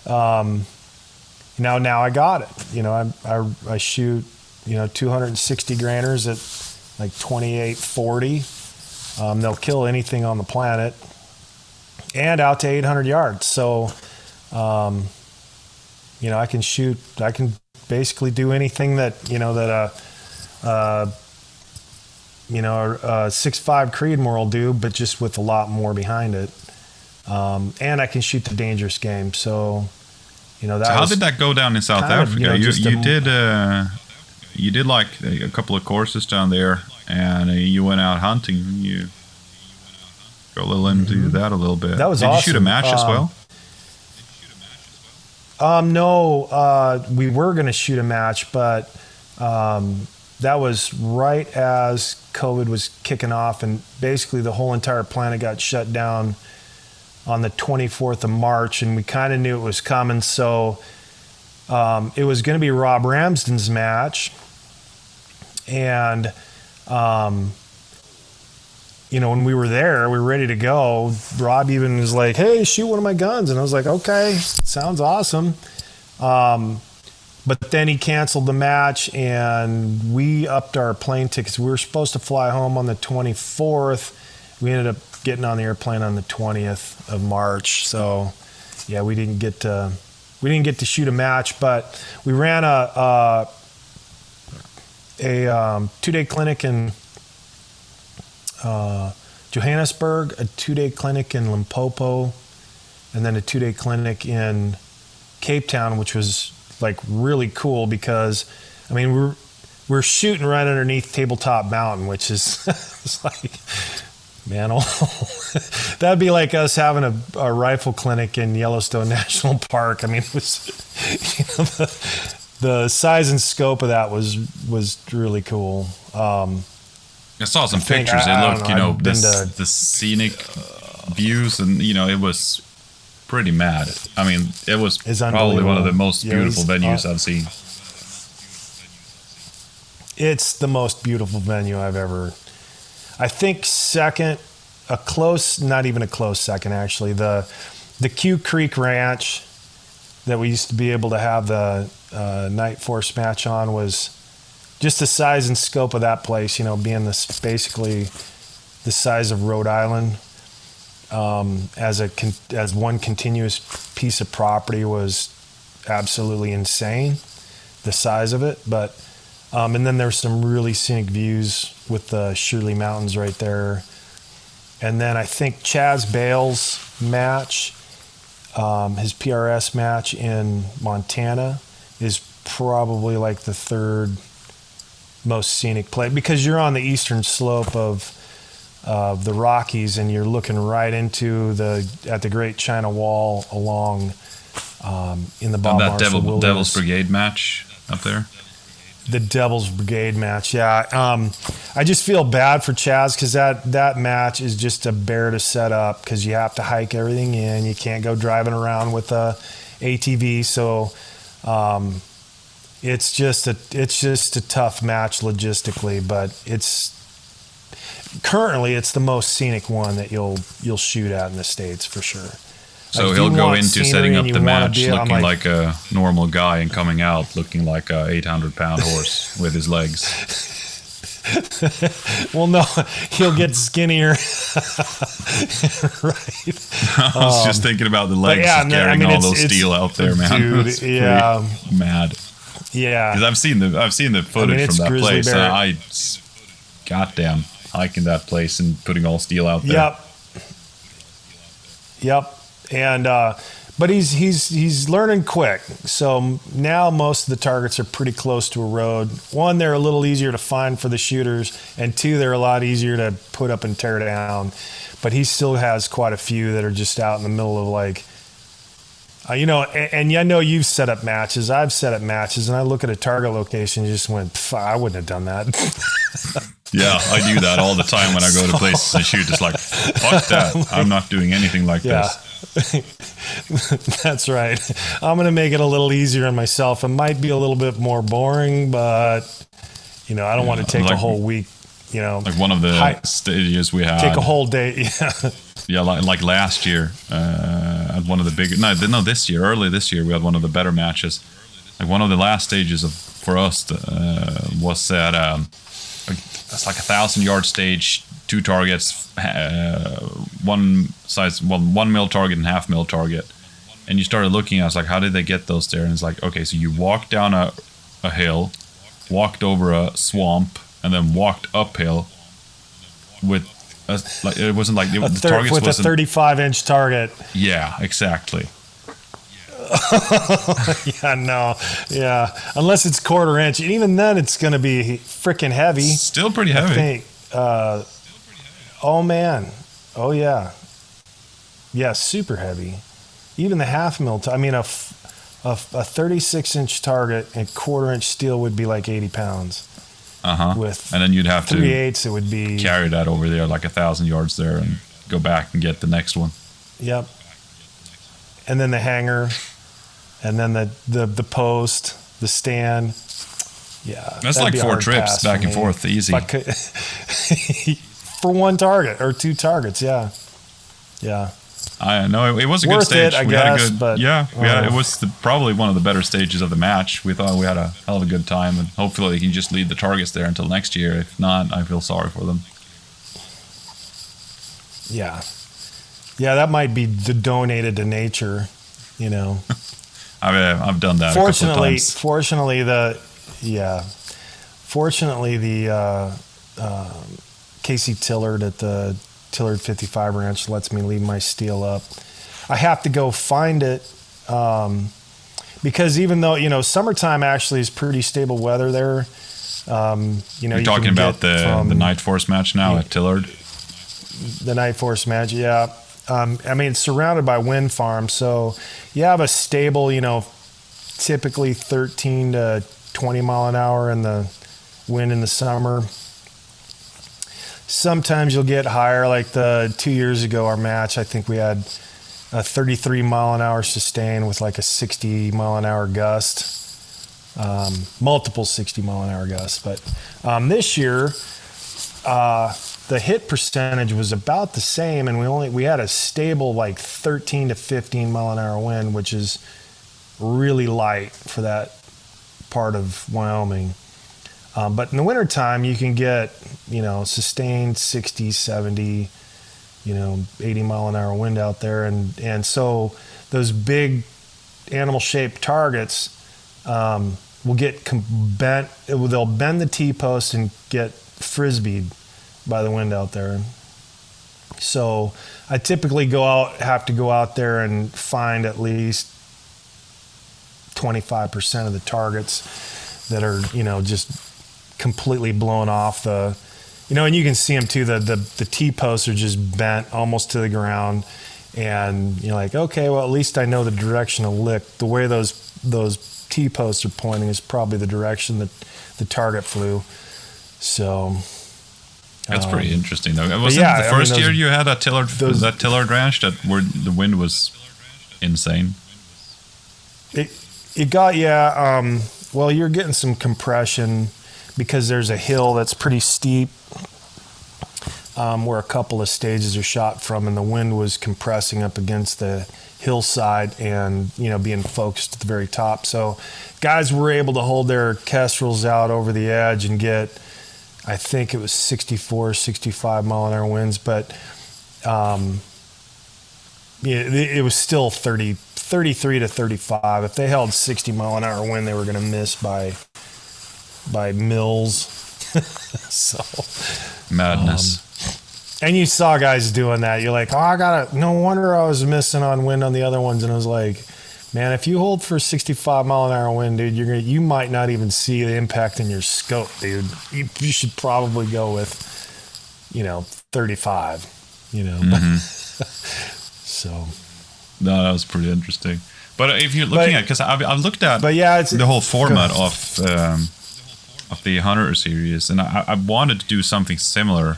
um, now now I got it. You know, I, I, I shoot you know 260 grainers at like 2840. Um, they'll kill anything on the planet, and out to 800 yards. So, um, you know, I can shoot. I can basically do anything that you know that a, a you know, a six five Creedmoor will do, but just with a lot more behind it. Um, and I can shoot the dangerous game. So, you know, that. So how did that go down in South Africa? Of, you, know, you, you a, did uh, you did like a couple of courses down there, and uh, you went out hunting. You go a little into mm-hmm. that a little bit. That was did awesome. you shoot a match as well? Um, no, uh, we were going to shoot a match, but um, that was right as COVID was kicking off, and basically the whole entire planet got shut down on the 24th of March, and we kind of knew it was coming. So um, it was going to be Rob Ramsden's match, and um, you know when we were there, we were ready to go. Rob even was like, "Hey, shoot one of my guns," and I was like, "Okay, sounds awesome." Um, but then he canceled the match, and we upped our plane tickets. We were supposed to fly home on the 24th. We ended up getting on the airplane on the 20th of March. So, yeah, we didn't get to we didn't get to shoot a match, but we ran a a, a um, two day clinic in uh, Johannesburg, a two day clinic in Limpopo, and then a two day clinic in Cape Town, which was like really cool because, I mean, we're we're shooting right underneath Tabletop Mountain, which is [LAUGHS] it's like, man, [LAUGHS] that'd be like us having a, a, rifle clinic in Yellowstone [LAUGHS] National Park. I mean, it was you know, the, the, size and scope of that was was really cool. Um, I saw some I pictures. I, it looked, know, you know, this, to, the scenic views, and you know, it was pretty mad. I mean, it was probably one of the most yeah, beautiful venues uh, I've seen. It's the most beautiful venue I've ever. I think second, a close, not even a close second actually. The the Q Creek Ranch that we used to be able to have the uh, Nightforce match on was just the size and scope of that place. You know, being this basically the size of Rhode Island um, as a as one continuous piece of property was absolutely insane, the size of it. But um, and then there's some really scenic views with the Shirley Mountains right there. And then I think Chaz Bales match, um, his PRS match in Montana, is probably like the third most scenic place because you're on the eastern slope of uh, the Rockies, and you're looking right into the at the Great China Wall along um, in the Bob that Devil, Devil's Brigade match up there. The Devil's Brigade match, yeah. Um, I just feel bad for Chaz because that that match is just a bear to set up because you have to hike everything in. You can't go driving around with a ATV, so. Um, it's just a it's just a tough match logistically, but it's currently it's the most scenic one that you'll you'll shoot at in the states for sure. So like he'll go into setting up the match be, looking like, like, a normal guy and coming out looking like a 800 pound horse [LAUGHS] with his legs. [LAUGHS] well, no, he'll get skinnier. [LAUGHS] right. I was um, just thinking about the legs yeah, carrying I mean, all those steel out there, man. Dude, yeah, mad. Yeah, because I've seen the I've seen the footage I mean, from that place. Bear. I, goddamn, hiking that place and putting all steel out there. Yep. Yep. And uh, but he's he's he's learning quick. So now most of the targets are pretty close to a road. One, they're a little easier to find for the shooters, and two, they're a lot easier to put up and tear down. But he still has quite a few that are just out in the middle of like. Uh, you know, and, and I know you've set up matches. I've set up matches, and I look at a target location, and just went, I wouldn't have done that. [LAUGHS] Yeah, I do that all the time when I go to places and shoot. It's like, fuck [LAUGHS] that. I'm not doing anything like yeah. this. [LAUGHS] That's right. I'm going to make it a little easier on myself. It might be a little bit more boring, but you know, I don't yeah, want to take like, a whole week. You know, like one of the high, stages we had. Take a whole day. [LAUGHS] Yeah. Yeah, like, like last year, uh, at one of the bigger. No, no, this year, early this year, we had one of the better matches. Like one of the last stages of for us uh, was at um, it's like a thousand yard stage, two targets, uh, one size, well, one mil target and half mil target. And you started looking, I was like, how did they get those there? And it's like, okay, so you walked down a, a hill, walked over a swamp, and then walked uphill with a, like it wasn't like it, the targets with a 35 inch target. Yeah, exactly. [LAUGHS] yeah, no, yeah. Unless it's quarter inch, and even then, it's going to be freaking heavy. Still pretty heavy. I think. Uh, oh man, oh yeah, yeah, super heavy. Even the half mil. T- I mean, a, a, a 36 inch target and quarter inch steel would be like 80 pounds. Uh huh. With and then you'd have three to eighths, it would be carry that over there like a thousand yards there and go back and get the next one. Yep and then the hanger, and then the the the post, the stand. Yeah, that's like four trips back and forth, easy. Could, [LAUGHS] for one target or two targets, yeah, yeah. I know it, it was a Worth good stage. It, I we guess, had a good, but, yeah, we had, it uh, was the, probably one of the better stages of the match. We thought we had a hell of a good time, and hopefully they can just lead the targets there until next year. If not, I feel sorry for them. Yeah, yeah, that might be donated to nature. You know, [LAUGHS] I've uh, I've done that. fortunately, fortunately the yeah, fortunately the uh, uh, Casey Tillard at the Tillard 55 Ranch lets me leave my steel up. I have to go find it um, because even though you know summertime actually is pretty stable weather there. Um, you know, You're you talking about the from the Nightforce match now at Tillard. the Nightforce match. Yeah, um, I mean it's surrounded by wind farms, so you have a stable, you know, typically 13 to 20 mile an hour in the wind in the summer. Sometimes you'll get higher, like the two years ago, our match. I think we had a 33 mile an hour sustain with like a 60 mile an hour gust, um, multiple 60 mile an hour gusts. But um, this year, uh, the hit percentage was about the same, and we only we had a stable like 13 to 15 mile an hour wind, which is really light for that part of Wyoming. Um, but in the wintertime, you can get, you know, sustained 60, 70, you know, 80 mile an hour wind out there. And, and so those big animal shaped targets um, will get bent, they'll bend the T post and get frisbeed by the wind out there. So I typically go out, have to go out there and find at least 25% of the targets that are, you know, just completely blown off the, you know, and you can see them too. The, the, the T posts are just bent almost to the ground. And you're like, okay, well, at least I know the direction of lick. The way those, those T posts are pointing is probably the direction that the target flew. So That's Um, pretty interesting, though. Was yeah, it I the mean, first those- year you had that Tillard those- that Tillard ranch that where the wind was insane? It it got yeah. Um, well, you're getting some compression because there's a hill that's pretty steep um, where a couple of stages are shot from, and the wind was compressing up against the hillside and you know being focused at the very top. So guys were able to hold their kestrels out over the edge and get. I think it was 64, 65 mile an hour winds, but um, yeah, it, it was still 30, 33 to 35. If they held 60 mile an hour wind, they were going to miss by by mils. [LAUGHS] so, Madness. and you saw guys doing that. You're like, oh, I got to, no wonder I was missing on wind on the other ones. And I was like, man, if you hold for 65 mile an hour wind, dude, you're gonna, you might not even see the impact in your scope, dude. You, you should probably go with, you know, 35, you know. [LAUGHS] so, no, that was pretty interesting. But if you're looking But- at, because I've, I've looked at but yeah, it's the whole format of um, of the Hunter series, and I, I wanted to do something similar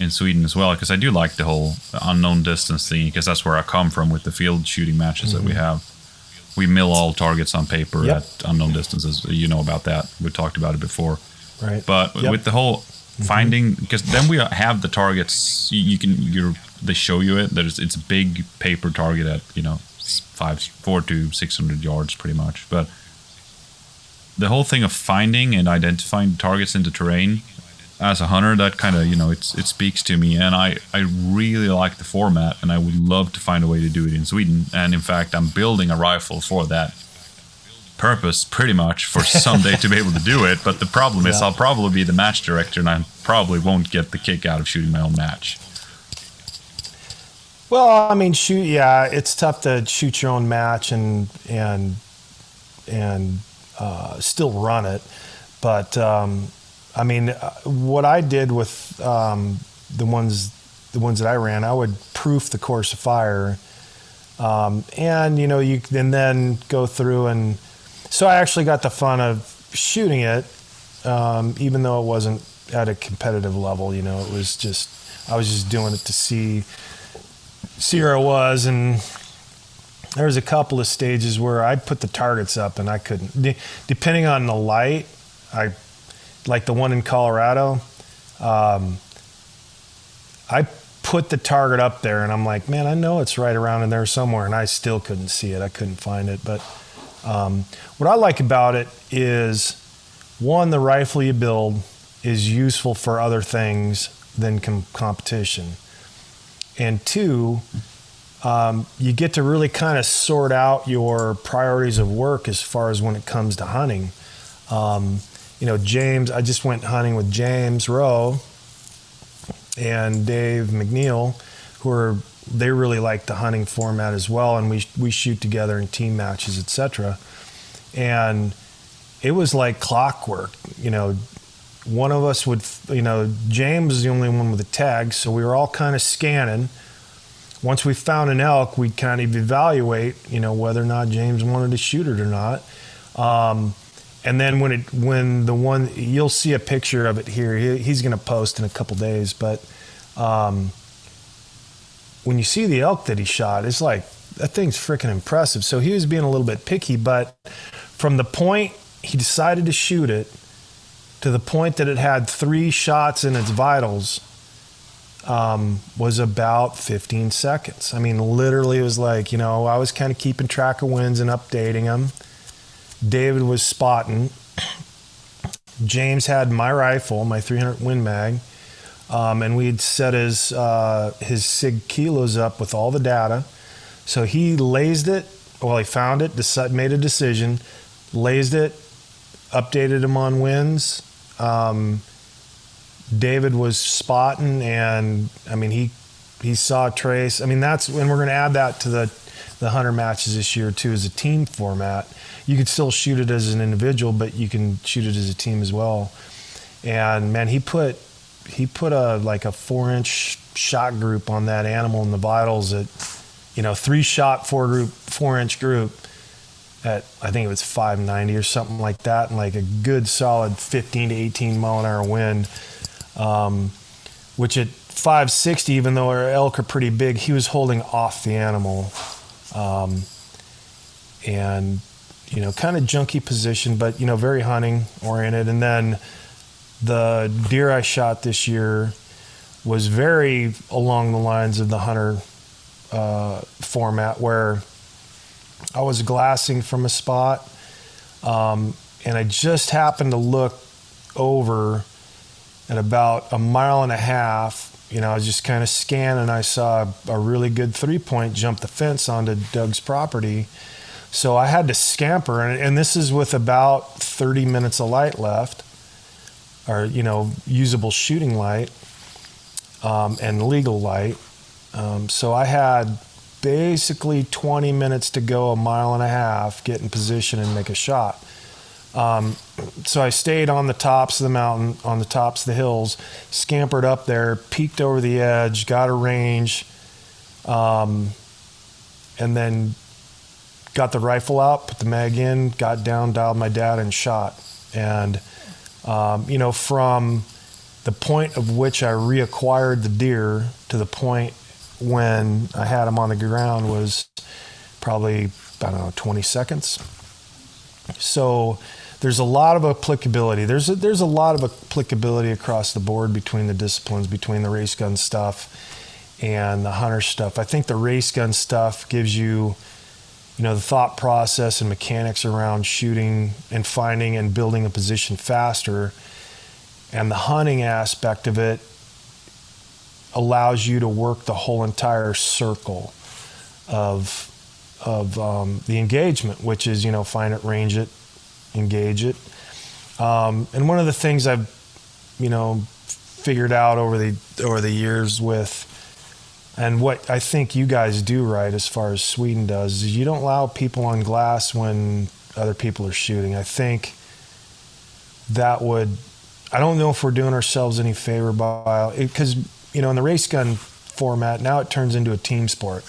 in Sweden as well, because I do like the whole unknown distance thing, because that's where I come from with the field shooting matches that we have. We mill all targets on paper Mm-hmm. Yep. at unknown distances. You know about that. We talked about it before. right. But Yep. with the whole finding, because then we have the targets. You, you can you're they show you it. There's it's a big paper target at you know five four to six hundred yards pretty much. But the whole thing of finding and identifying targets in the terrain as a hunter, that kind of you know it's it speaks to me, and I I really like the format, and I would love to find a way to do it in Sweden. And in fact, I'm building a rifle for that purpose pretty much for [LAUGHS] someday to be able to do it. But the problem is, I'll probably be the match director, and I probably won't get the kick out of shooting my own match. Well, I mean, shoot, yeah, it's tough to shoot your own match and and and uh, still run it. But um, I mean, uh, what I did with um, the ones the ones that I ran, I would proof the course of fire, um, and you know, you and then go through and so I actually got the fun of shooting it, um, even though it wasn't at a competitive level. You know, it was just I was just doing it to see see where I was and there was a couple of stages where I put the targets up and I couldn't. De- depending on the light, I like the one in Colorado. Um, I put the target up there and I'm like, man, I know it's right around in there somewhere, and I still couldn't see it. I couldn't find it. But um, what I like about it is one, the rifle you build is useful for other things than com- competition, and two, um, you get to really kind of sort out your priorities of work as far as when it comes to hunting. Um, you know, James, I just went hunting with James Rowe and Dave McNeil, who are they really like the hunting format as well, and we we shoot together in team matches, etc. And it was like clockwork. You know, one of us would, you know, James is the only one with a tag, so we were all kind of scanning. Once we found an elk, we'd kind of evaluate, you know, whether or not James wanted to shoot it or not. Um, and then when it when the one you'll see a picture of it here. He, he's going to post in a couple days but um, when you see the elk that he shot it's like that thing's freaking impressive. So he was being a little bit picky but from the point he decided to shoot it to the point that it had three shots in its vitals um, was about 15 seconds. I mean literally it was like you know i was kind of keeping track of wins and updating them David was spotting. James had my rifle, my 300 Win Mag, um, and we'd set his uh, his Sig kilos up with all the data. So he lased it. Well, he found it, made a decision, lased it, updated him on wins. Um, David was spotting, and I mean he he saw trace. I mean that's when we're going to add that to the the hunter matches this year too as a team format you could still shoot it as an individual, but you can shoot it as a team as well. And man, he put he put a like a four inch shot group on that animal in the vitals at you know three shot four group four inch group at I think it was 590 or something like that, and like a good solid 15 to 18 mile an hour wind. Um, which at 560, even though our elk are pretty big, he was holding off the animal. Um, and you know, kind of junky position, but you know, very hunting oriented. And then the deer I shot this year was very along the lines of the hunter uh, format, where I was glassing from a spot, um, and I just happened to look over at about a mile and a half. You know, I was just kind of scanning. And I saw a really good three point jump the fence onto Doug's property so I had to scamper, and, and this is with about 30 minutes of light left, or, you know, usable shooting light um, and legal light. Um, so I had basically 20 minutes to go, a mile and a half, get in position and make a shot. Um, so I stayed on the tops of the mountain, on the tops of the hills, scampered up there, peeked over the edge, got a range, um, and then got the rifle out, put the mag in, got down, dialed my dad, and shot. And, um, you know, from the point of which I reacquired the deer to the point when I had him on the ground was probably, I don't know, 20 seconds. So there's a lot of applicability. There's a, there's a lot of applicability across the board between the disciplines, between the race gun stuff and the hunter stuff. I think the race gun stuff gives you you know the thought process and mechanics around shooting and finding and building a position faster and the hunting aspect of it allows you to work the whole entire circle of of um, the engagement which is you know find it range it engage it um, and one of the things i've you know figured out over the over the years with and what I think you guys do right, as far as Sweden does, is you don't allow people on glass when other people are shooting. I think that would. I don't know if we're doing ourselves any favor by because you know in the race gun format now it turns into a team sport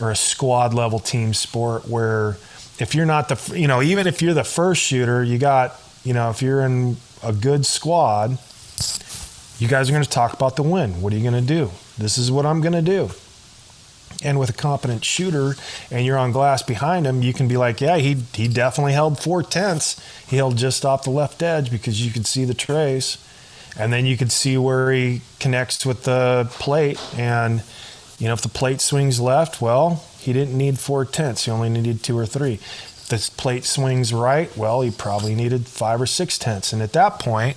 or a squad level team sport where if you're not the you know even if you're the first shooter you got you know if you're in a good squad you guys are going to talk about the win what are you going to do this is what I'm going to do. And with a competent shooter, and you're on glass behind him, you can be like, yeah, he he definitely held four tenths. He held just off the left edge because you could see the trace, and then you could see where he connects with the plate. And you know, if the plate swings left, well, he didn't need four tenths. He only needed two or three. The plate swings right, well, he probably needed five or six tenths. And at that point,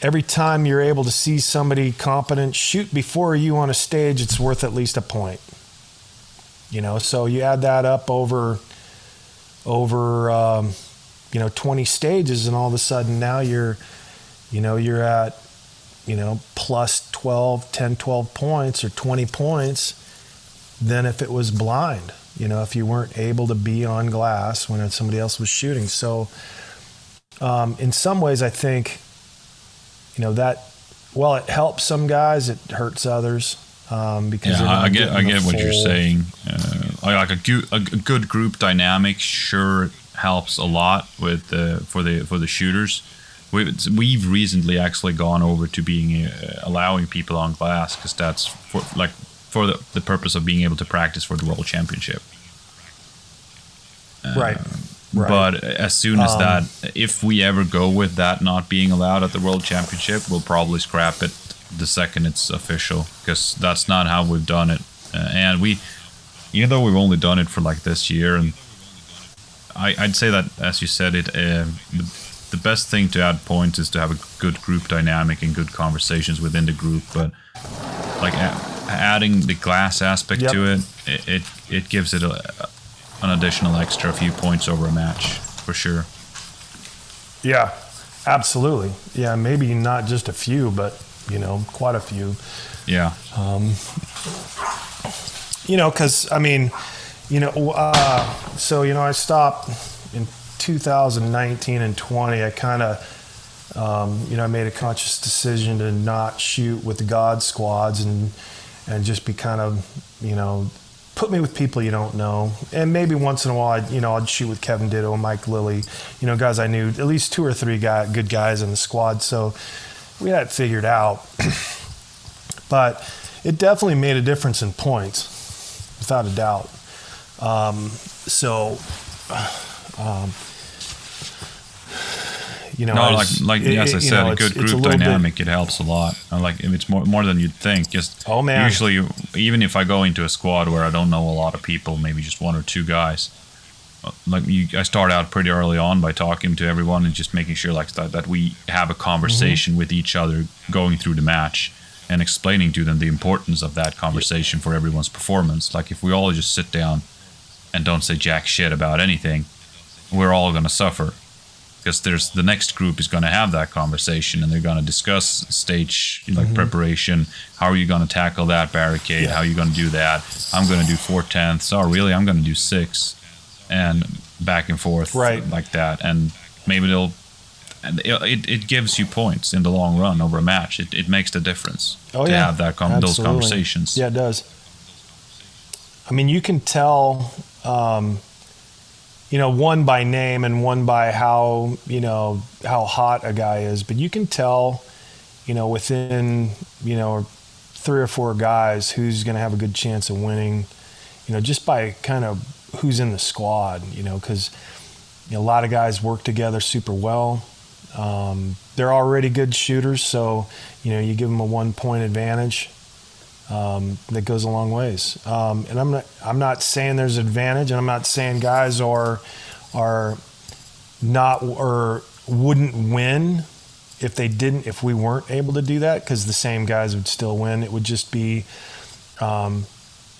every time you're able to see somebody competent shoot before you on a stage, it's worth at least a point. You know, so you add that up over over um, you know 20 stages, and all of a sudden now you're you know you're at you know plus 12, 10, 12 points or 20 points than if it was blind. You know, if you weren't able to be on glass when somebody else was shooting. So, um, in some ways, I think you know that well, it helps some guys, it hurts others. Um, because yeah, I get I get what you're saying. Uh, like a, gu- a good group dynamic sure helps a lot with the for the for the shooters. We've, we've recently actually gone over to being uh, allowing people on glass because that's for like for the, the purpose of being able to practice for the world championship. Uh, right. Right. But as soon as um, that, if we ever go with that not being allowed at the World Championship, we'll probably scrap it the second it's official because that's not how we've done it. Uh, and we, even though we've only done it for like this year, and I, would say that as you said it, uh, the, the best thing to add points is to have a good group dynamic and good conversations within the group. But like adding the glass aspect yep. to it, it, it, it gives it a, an additional extra few points over a match for sure. Yeah, absolutely. Yeah, maybe not just a few, but you know, quite a few. Yeah. Um, you know, because I mean, you know, uh, so you know, I stopped in 2019 and 20. I kind of, um, you know, I made a conscious decision to not shoot with the God squads and and just be kind of, you know, put me with people you don't know. And maybe once in a while, I'd, you know, I'd shoot with Kevin Ditto, Mike Lilly, you know, guys I knew, at least two or three guy, good guys in the squad. So we had it figured out. [COUGHS] but it definitely made a difference in points, without a doubt. Um, so, [SIGHS] um, you know, no, like like it, as I said, know, a good group a dynamic bit, it helps a lot. And like it's more more than you'd think. Just oh man, usually even if I go into a squad where I don't know a lot of people, maybe just one or two guys, uh, like you, I start out pretty early on by talking to everyone and just making sure like that that we have a conversation mm-hmm. with each other going through the match and explaining to them the importance of that conversation for everyone's performance. Like if we all just sit down and don't say jack shit about anything, we're all going to suffer because there's the next group is going to have that conversation and they're going to discuss stage like mm-hmm. preparation. How are you going to tackle that barricade? Yeah. how are you going to do that? I'm going to do four tenths. Oh really? I'm going to do six and back and forth right. like that. And maybe they'll it, it gives you points in the long run over a match. It, it makes the difference oh, to yeah. have that com- those conversations. Yeah it does. I mean you can tell um, you know, one by name and one by how, you know, how hot a guy is. But you can tell, you know, within, you know, three or four guys who's going to have a good chance of winning, you know, just by kind of who's in the squad, you know, because you know, a lot of guys work together super well. Um, they're already good shooters, so, you know, you give them a one point advantage um, that goes a long ways. Um, and I'm not I'm not saying there's advantage, and I'm not saying guys are are not or wouldn't win if they didn't if we weren't able to do that because the same guys would still win. It would just be, um,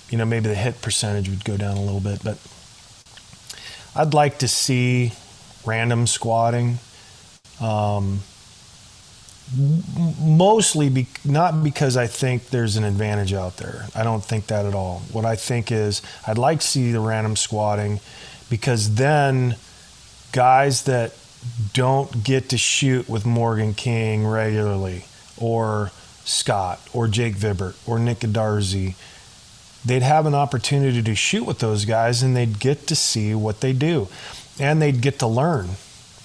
you know, maybe the hit percentage would go down a little bit, but I'd like to see random squadding. Um, mostly be, not because I think there's an advantage out there. I don't think that at all. What I think is I'd like to see the random squadding because then guys that don't get to shoot with Morgan King regularly or Scott or Jake Vibert or Nick Darzi, they'd have an opportunity to shoot with those guys and they'd get to see what they do and they'd get to learn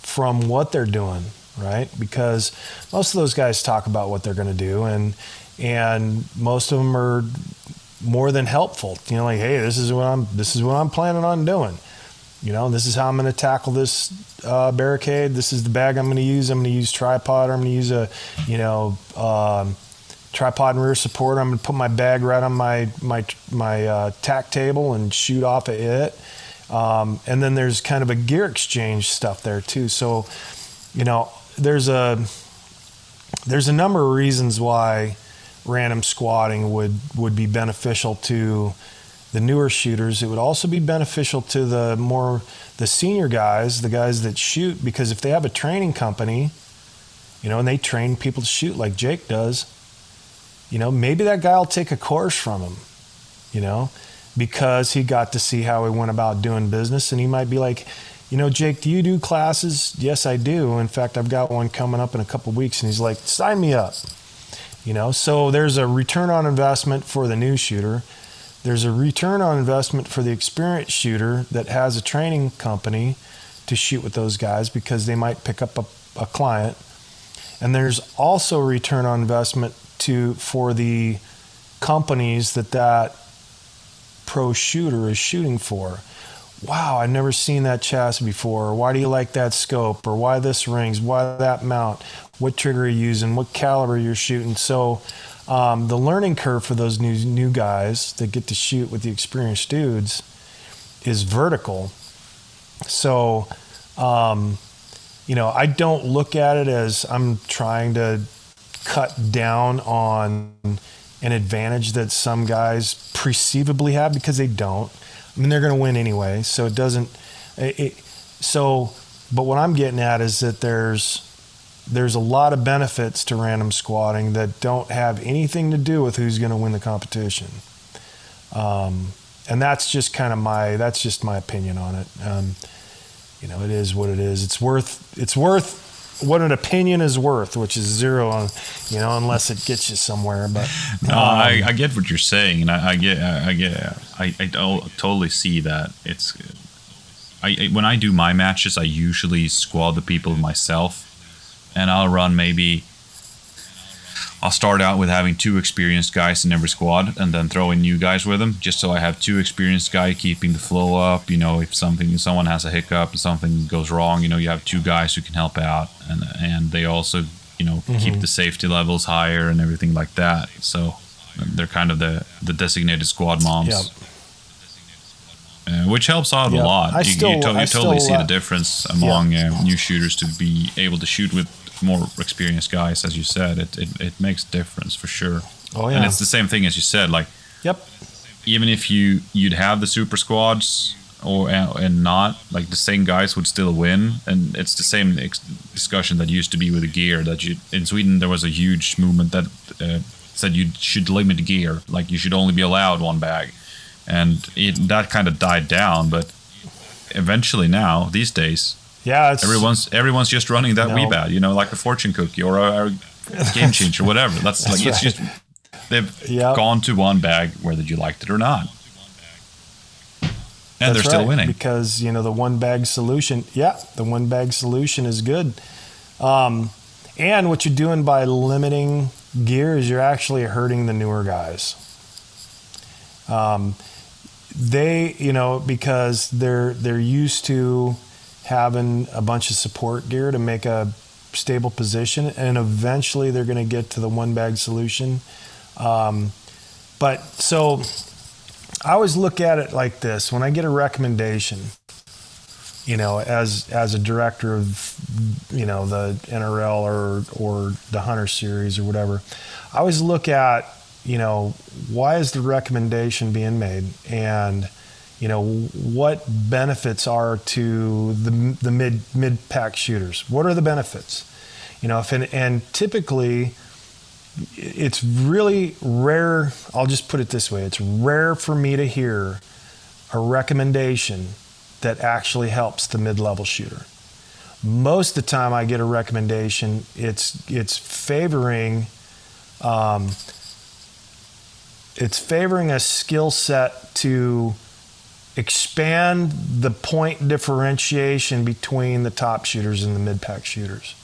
from what they're doing right? Because most of those guys talk about what they're going to do, and and most of them are, more than helpful. You know, like, hey, this is what I'm this is what I'm planning on doing. You know, this is how I'm going to tackle this uh, barricade. This is the bag I'm going to use. I'm going to use tripod. I'm going to use a, you know, um, tripod and rear support. I'm going to put my bag right on my my my uh, tack table and shoot off of it. Um, and then there's kind of a gear exchange stuff there too. So, you know, there's a there's a number of reasons why random squadding would would be beneficial to the newer shooters. It would also be beneficial to the more the senior guys, the guys that shoot, because if they have a training company, you know, and they train people to shoot like Jake does, you know, maybe that guy will take a course from him, you know, because he got to see how he went about doing business, and he might be like. You know, Jake, do you do classes? Yes, I do. In fact, I've got one coming up in a couple weeks, and he's like, sign me up. You know, so there's a return on investment for the new shooter there's a return on investment for the experienced shooter that has a training company to shoot with those guys because they might pick up a, a client. And there's also a return on investment to for the companies that that pro shooter is shooting for. Wow, I've never seen that chassis before. Why do you like that scope? Or why this rings? Why that mount? What trigger are you using? What caliber you're shooting? So um, the learning curve for those new new guys that get to shoot with the experienced dudes is vertical. So, um, you know, I don't look at it as I'm trying to cut down on an advantage that some guys perceivably have because they don't. I mean, they're going to win anyway, so it doesn't. It, it, so, but what I'm getting at is that there's there's a lot of benefits to random squadding that don't have anything to do with who's going to win the competition. Um, and that's just kind of my that's just my opinion on it. Um, you know, it is what it is. It's worth it's worth what an opinion is worth, which is zero on you know unless it gets you somewhere. But no, um, I, I, get what you're saying, and I, I get I get I, I totally see that it's. I, when I do my matches, I usually squad the people myself and I'll run maybe. I'll start out with having two experienced guys in every squad, and then throw in new guys with them, just so I have two experienced guys keeping the flow up. You know, if something, someone has a hiccup, and something goes wrong, you know, you have two guys who can help out, and and they also, you know, mm-hmm. keep the safety levels higher and everything like that. So they're kind of the the designated squad moms. Yep. Uh, which helps out yep. a lot. I you, still, you, to- you totally see the difference among uh, new shooters to be able to shoot with more experienced guys, as you said, it, it, it makes a difference for sure. Oh yeah, and it's the same thing as you said. Like, yep. Even if you you'd have the super squads or and not like the same guys would still win, and it's the same ex- discussion that used to be with the gear. That you in Sweden there was a huge movement that uh, said you should limit gear, like you should only be allowed one bag, and it that kind of died down. But eventually now these days yeah, everyone's everyone's just running that no. bad, you know, like a fortune cookie or a, a game changer, whatever. That's, That's like right. it's just they've yep. gone to one bag whether you liked it or not, and That's they're still right, winning because you know the one bag solution. Yeah, the one bag solution is good. Um, and what you're doing by limiting gear is you're actually hurting the newer guys. Um, they, you know, because they're they're used to having a bunch of support gear to make a stable position, and eventually they're going to get to the one bag solution. Um, but so I always look at it like this: when I get a recommendation, you know, as as a director of you know the NRL or or the Hunter Series or whatever, I always look at you know why is the recommendation being made and you know what benefits are to the, the mid mid pack shooters? What are the benefits? You know if and, and typically it's really rare i'll just put it this way it's rare for me to hear a recommendation that actually helps the mid-level shooter. Most of the time i get a recommendation it's it's favoring um, it's favoring a skill set to expand the point differentiation between the top shooters and the mid pack shooters.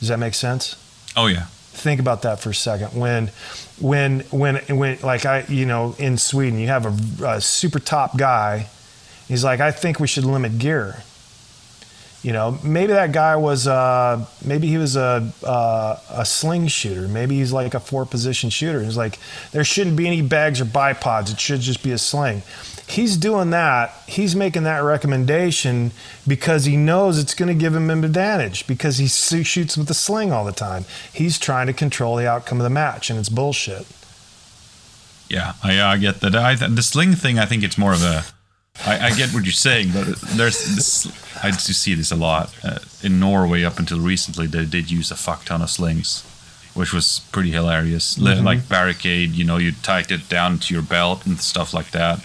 Does that make sense? Oh yeah. think about that for a second. When, when, when, when, like I, you know, in Sweden, you have a, a super top guy. He's like, I think we should limit gear. You know, maybe that guy was, uh, maybe he was a, uh, a sling shooter. Maybe he's like a four position shooter. He's like, there shouldn't be any bags or bipods. It should just be a sling. He's doing that. He's making that recommendation because he knows it's going to give him an advantage because he shoots with a sling all the time. He's trying to control the outcome of the match, and it's bullshit. Yeah, I, I get that. I, the sling thing, I think it's more of a I, I, get what you're saying, but there's this. I do see this a lot uh, in Norway. Up until recently, they did use a fuck ton of slings, which was pretty hilarious. Mm-hmm. Like barricade, you know, you tied it down to your belt and stuff like that.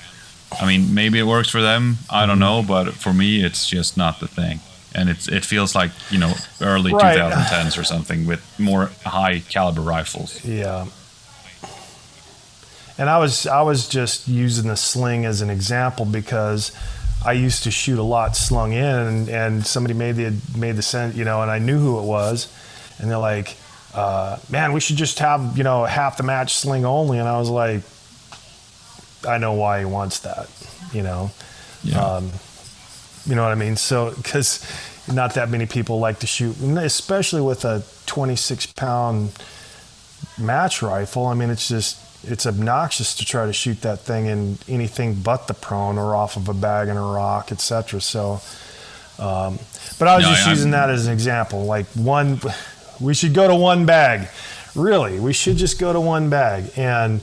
I mean, maybe it works for them. I don't know, but for me, it's just not the thing. And it's it feels like you know early right. 2010s or something with more high caliber rifles. Yeah and I was I was just using the sling as an example because I used to shoot a lot slung in, and, and somebody made the made the sense, you know, and I knew who it was, and they're like, uh, "Man, we should just have you know half the match sling only," and I was like, "I know why he wants that," you know, yeah. um, you know what I mean? So because not that many people like to shoot, especially with a 26 pound match rifle. I mean, it's just it's obnoxious to try to shoot that thing in anything but the prone or off of a bag and a rock, etc. So, um, but I was no, just I, using that as an example. Like one, we should go to one bag. Really, we should just go to one bag and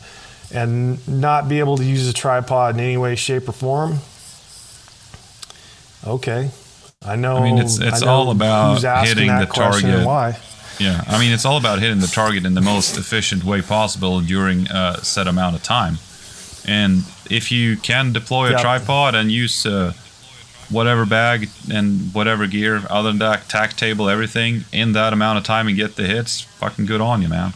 and not be able to use a tripod in any way, shape, or form. Okay, I know. I mean, it's it's all about hitting the target. Why? Yeah, I mean, it's all about hitting the target in the most efficient way possible during a set amount of time. And if you can deploy a tripod and use uh, whatever bag and whatever gear, other than that, tack table, everything in that amount of time and get the hits, fucking good on you, man.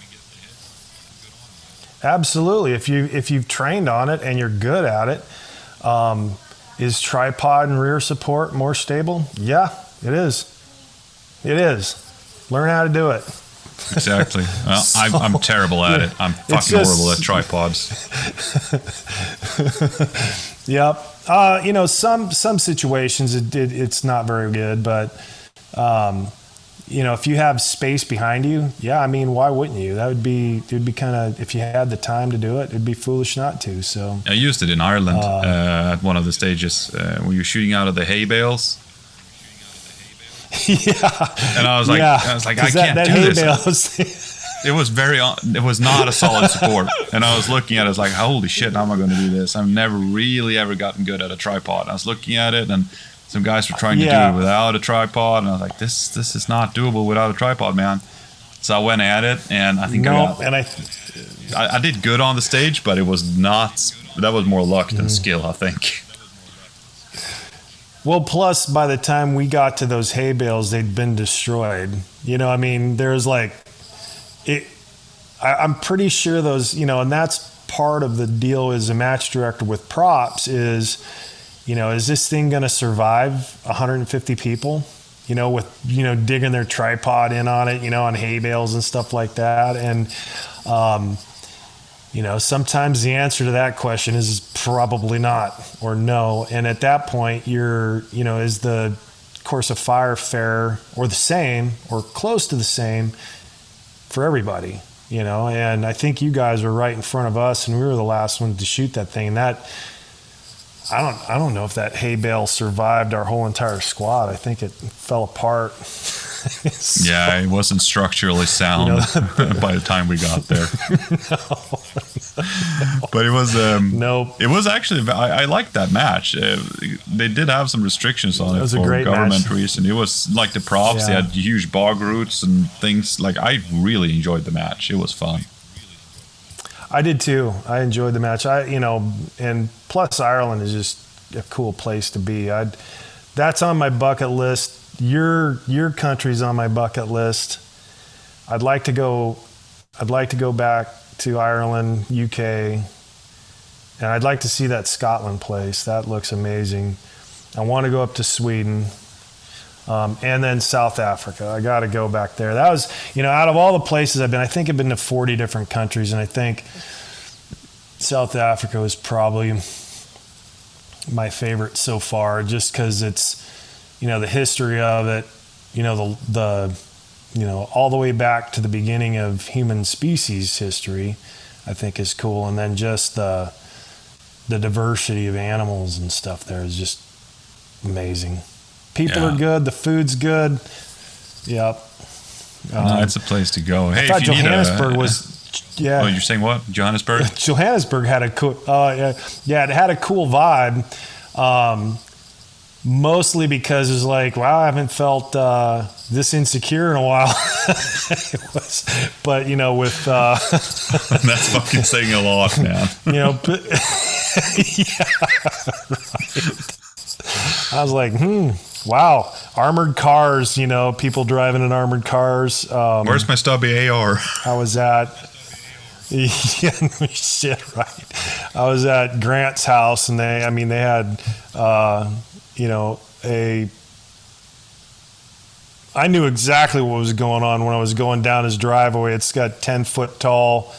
Absolutely. If you if you've trained on it and you're good at it, um, is tripod and rear support more stable? Yeah, it is. It is. Learn how to do it. Exactly. [LAUGHS] Well, so, I'm, I'm, terrible at it. I'm fucking just, horrible at tripods. [LAUGHS] yep. Uh, you know, some some situations it, it, it's not very good, but um, you know, if you have space behind you, yeah, I mean, why wouldn't you? That would be it would be kind of if you had the time to do it, it'd be foolish not to. So I used it in Ireland uh, uh, at one of the stages uh, when you're shooting out of the hay bales [LAUGHS] yeah. And I was like, yeah. I was like, I can't that, do this. it was very, it was not a solid support. and I was looking at it, I was like, holy shit, how am I going to do this? I've never really ever gotten good at a tripod. And I was looking at it and some guys were trying to yeah. do it without a tripod. And I was like, this, this is not doable without a tripod, man. So I went at it and I think no, I got, and I, I, I, did good on the stage, but it was not, that was more luck than mm. skill, I think. Well, plus by the time we got to those hay bales, they'd been destroyed. You know, I mean, there's like, it. I, I'm pretty sure those, you know, and that's part of the deal as a match director with props is, you know, is this thing going to survive 150 people? You know, with you know digging their tripod in on it, you know, on hay bales and stuff like that, and um, you know, sometimes the answer to that question is probably not or no. And at that point, you're, you know, is the course of fire fair or the same or close to the same for everybody, you know? And I think you guys were right in front of us and we were the last ones to shoot that thing. And that, I don't, I don't know if that hay bale survived our whole entire squad. I think it fell apart. [LAUGHS] so, yeah, it wasn't structurally sound [LAUGHS] you know, [LAUGHS] by the time we got there. no, but it was um, nope. It was actually I, I liked that match. Uh, they did have some restrictions on it, it for government match. reason. It was like the props. Yeah. They had huge bog roots and things. Like I really enjoyed the match. It was fun. I did too. I enjoyed the match. I you know, and plus Ireland is just a cool place to be. I that's on my bucket list your your country's on my bucket list. I'd like to go. I'd like to go back to Ireland, UK, and I'd like to see that Scotland place. That looks amazing. I want to go up to Sweden. Um, and then South Africa. I got to go back there. That was, you know, out of all the places I've been, I think I've been to 40 different countries, and I think South Africa was probably my favorite so far, just because it's, you know, the history of it, you know, the the, you know, all the way back to the beginning of human species history, I think is cool, and then just the the diversity of animals and stuff there is just amazing. People Yeah. are good. The food's good. Yep. no, it's a place to go. Hey, I thought need a- Johannesburg was. [LAUGHS] Yeah. Oh, you're saying what? Johannesburg? [LAUGHS] Johannesburg had a cool. Uh, yeah, yeah, it had a cool vibe. Um, mostly because it's like, wow, I haven't felt uh, this insecure in a while. [LAUGHS] was, but you know, with uh, That's fucking saying a lot, man. you know, but, yeah, right. I was like, hmm, wow, armored cars. You know, people driving in armored cars. Um, Where's my stubby AR? I was at [LAUGHS] yeah, shit, right. I was at Grant's house, and they, I mean, they had, uh, you know, a. I knew exactly what was going on when I was going down his driveway. It's got ten foot tall,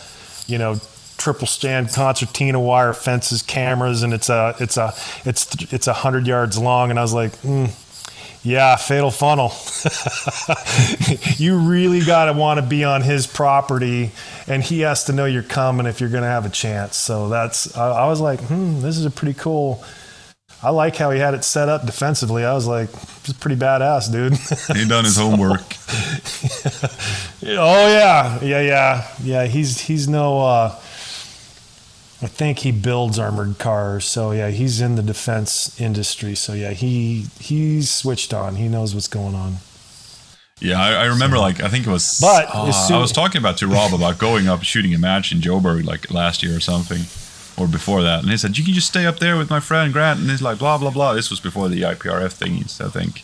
you know, triple stand concertina wire fences, cameras, and it's a, it's a, it's it's a hundred yards long. And I was like, mm, yeah, fatal funnel. [LAUGHS] you really got to want to be on his property, and he has to know you're coming if you're going to have a chance. So that's, I, I was like, hmm, this is a pretty cool. I like how he had it set up defensively. I was like, this is pretty badass, dude. [LAUGHS] He done his homework. [LAUGHS] oh yeah, yeah, yeah, yeah. He's he's no. Uh, I think he builds armored cars. So yeah, he's in the defense industry. So yeah, he he's switched on. He knows what's going on. Yeah, I, I remember. Like, I think it was. But uh, soon- I was talking about to Rob about going up shooting a match in Joburg like last year or something, or before that, and he said you can just stay up there with my friend Grant, and he's like blah blah blah. This was before the IPRF thingies, I think.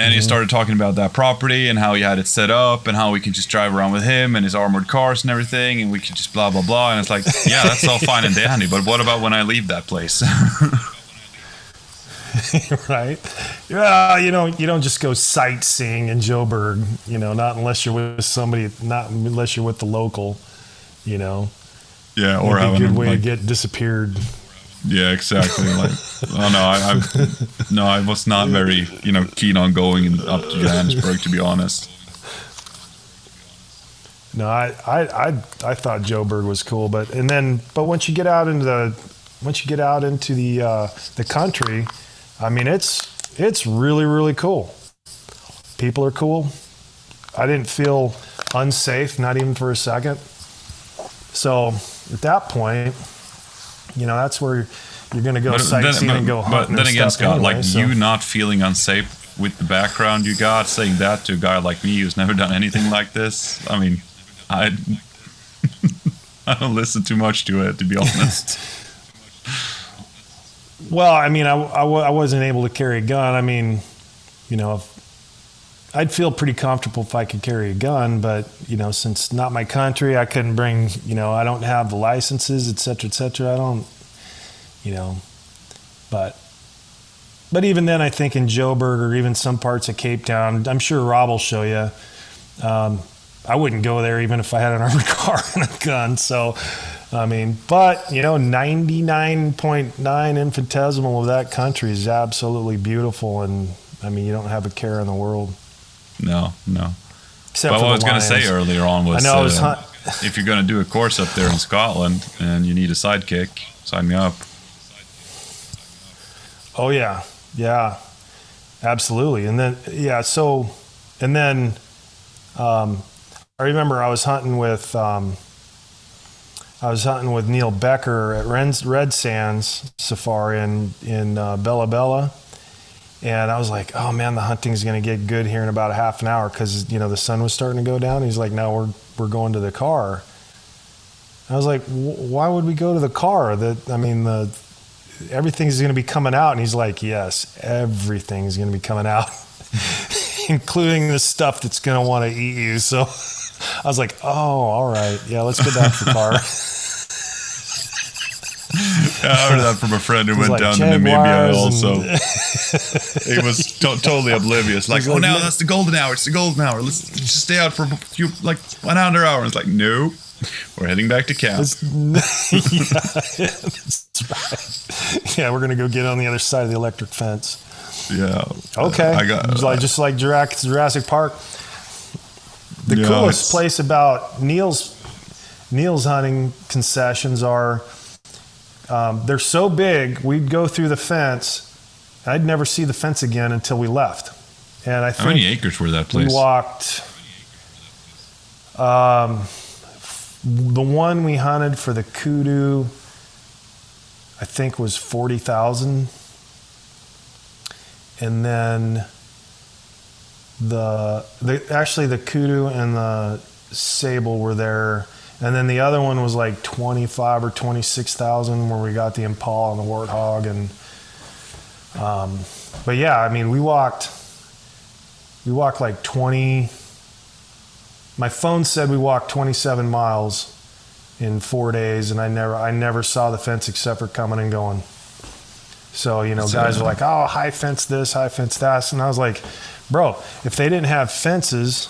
And he mm-hmm. started talking about that property and how he had it set up and how we can just drive around with him and his armored cars and everything, and we could just blah blah blah. And it's like, [LAUGHS] yeah, that's all fine and dandy, but what about when I leave that place? [LAUGHS] [LAUGHS] right? Yeah, you know, you don't just go sightseeing in Joburg, you know, not unless you're with somebody, not unless you're with the local, you know. yeah, Or or a good way like, to get disappeared. Yeah, exactly. Like, oh no, I, I, no, I was not very, you know, keen on going in, up to Johannesburg, to be honest. No, I, I, I, I thought Joburg was cool, but and then, but once you get out into the, once you get out into the uh, the country, I mean, it's it's really really cool. People are cool. I didn't feel unsafe, not even for a second. So at that point, you know, that's where you're going to go But sightseeing then, and go but, hunting. but then and again, Scott, anyway, like so- you not feeling unsafe with the background you got, saying that to a guy like me who's never done anything like this. I mean, I, [LAUGHS] I don't listen too much to it, to be honest. [LAUGHS] Well, I mean, I, I, I wasn't able to carry a gun. I mean, you know, if, I'd feel pretty comfortable if I could carry a gun, but you know, since not my country, I couldn't bring. You know, I don't have the licenses, et cetera, et cetera. I don't, you know, but. But even then, I think in Joburg or even some parts of Cape Town, I'm sure Rob will show you. Um, I wouldn't go there even if I had an [LAUGHS] armored car and a gun. So, I mean, but you know, 99.9 infinitesimal of that country is absolutely beautiful, and I mean, you don't have a care in the world. No, no. Except But what I was going to say earlier on was, I know I was uh, hunt- if you're going to do a course up there in Scotland and you need a sidekick, sign me up. Oh yeah, yeah, absolutely. And then yeah, so and then um, I remember I was hunting with um, I was hunting with Neil Becker at Red Sands Safari in in uh, Bela-Bela, and I was like, oh man, the hunting's gonna get good here in about a half an hour because you know the sun was starting to go down. He's like, no, we're we're going to the car. I was like, why would we go to the car? That I mean the everything's going to be coming out. And he's like, yes, everything's going to be coming out, [LAUGHS] including the stuff that's going to want to eat you. So [LAUGHS] I was like, oh, all right. Yeah, let's go back to the car. [LAUGHS] [LAUGHS] I heard that from a friend who went like down to Namibia also. he [LAUGHS] [LAUGHS] was to- totally oblivious. Like, oh, like, now that's the golden hour. It's the golden hour. Let's just stay out for a few, like one hour hour. It's like, no, we're heading back to camp. yeah, right. Yeah, we're gonna go get on the other side of the electric fence. yeah. Okay, I got It's like just like Jurassic Jurassic Park. The Yeah, coolest place about Neil's Neil's hunting concessions are um, they're so big. We'd go through the fence. I'd never see the fence again until we left. And I How many acres were that place? we walked. Um, the one we hunted for the kudu, I think was forty thousand, and then the the actually the kudu and the sable were there, and then the other one was like twenty five or twenty six thousand, where we got the impala and the warthog, and um, but yeah, I mean we walked we walked like 20 my phone said we walked 27 miles in four days and i never i never saw the fence except for coming and going. So you know So- guys are like oh high fence this high fence that and i was like bro if they didn't have fences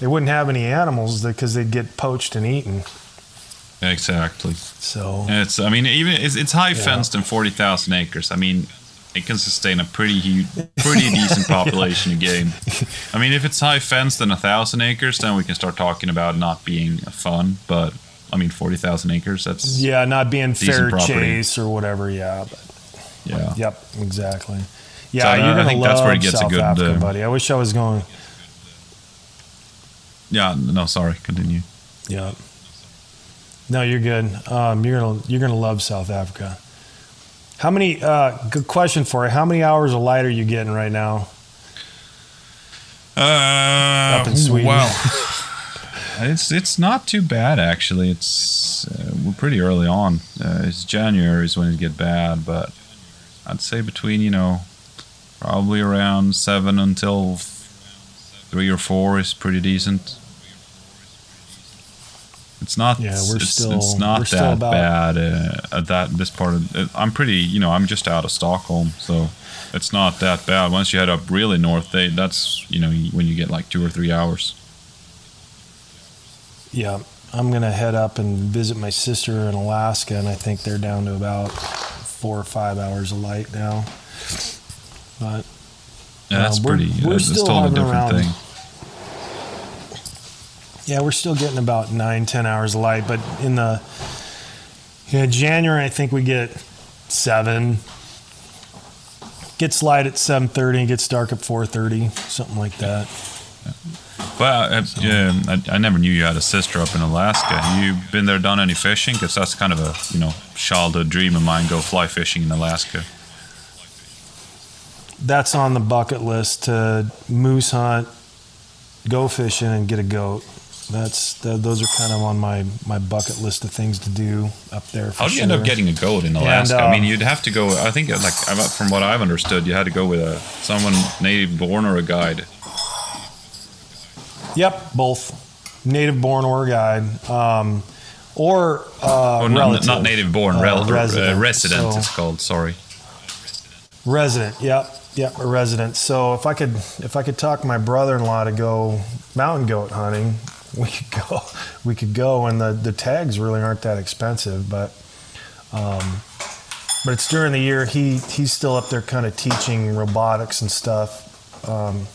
they wouldn't have any animals because they'd get poached and eaten Exactly. so It's. I mean, even it's, it's high Yeah. fenced and forty thousand acres. I mean, it can sustain a pretty huge, pretty decent [LAUGHS] population of game. I mean, if it's high fenced and a thousand acres, then we can start talking about not being fun. But I mean, forty thousand acres. That's yeah not being fair property. chase or whatever yeah but yeah. Yep, exactly. Yeah, So, uh, you're I gonna think love that's where it gets a good, Africa, uh, buddy. I wish I was going. Yeah. No, sorry. Continue. Yeah. No, you're good. Um, you're gonna you're gonna love South Africa. How many? Uh, good question for you. How many hours of light are you getting right now? Uh, Up in Sweden. Well, [LAUGHS] it's it's not too bad actually. It's uh, we're pretty early on. Uh, it's January is when it get bad, but I'd say between you know probably around seven until three or four is pretty decent. It's not. Yeah, we're it's, still- It's not we're still that about- bad uh, at that this part of. uh, I'm pretty. You know, I'm just out of Stockholm, so it's not that bad. Once you head up really north, they that's you know when you get like two or three hours. Yeah, I'm gonna head up and visit my sister in Alaska, and I think they're down to about four or five hours of light now. But Yeah, that's Uh, we're- pretty. we're that's still totally different around thing. Yeah, we're still getting about nine, ten hours of light, but in the yeah, January, I think we get seven. Gets light at seven thirty and gets dark at four thirty, something like that. But uh, yeah, I, I never knew you had a sister up in Alaska. Have you been there, done any fishing? Because that's kind of a you know childhood dream of mine. Go fly fishing in Alaska. That's on the bucket list to moose hunt, go fishing, and get a goat. That's th- those are kind of on my my bucket list of things to do up there. How did you end up getting a goat in Alaska? I uh, mean, you'd have to go. I think like from what I've understood, you had to go with a someone native born or a guide. Yep, both native born or a guide, um, or uh, Oh, not, relative. not native born, Uh, rel- resident. Uh, resident. So- it's called. Sorry. Resident, yep, yep, a resident. So if I could, if I could talk my brother-in-law to go mountain goat hunting, we could go. We could go, and the the tags really aren't that expensive, but um, but it's during the year. He he's still up there, kind of teaching robotics and stuff. Um,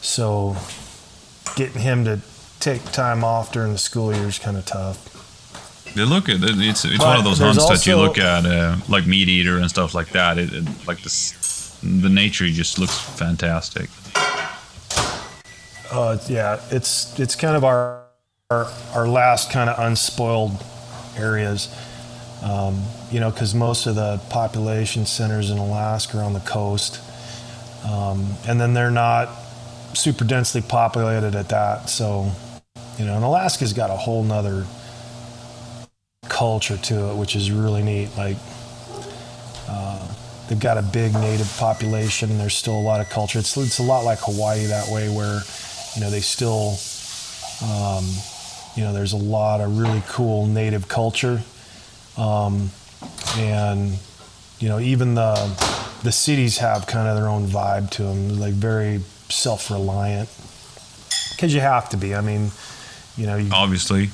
so getting him to take time off during the school year is kind of tough. They look at it's it's But one of those hunts that you look at uh, like meat eater and stuff like that. It, it like this, the nature just looks fantastic. Uh, yeah, it's it's kind of our our, our last kind of unspoiled areas. Um, you know, because most of the population centers in Alaska are on the coast, um, and then they're not super densely populated at that. So, you know, and Alaska's got a whole nother culture to it, which is really neat. Like, uh, they've got a big native population, and there's still a lot of culture. It's it's a lot like Hawaii that way, where you know they still um, you know there's a lot of really cool native culture um, and you know even the the cities have kind of their own vibe to them, like very self-reliant. Because you have to be. I mean, you know, you, Obviously,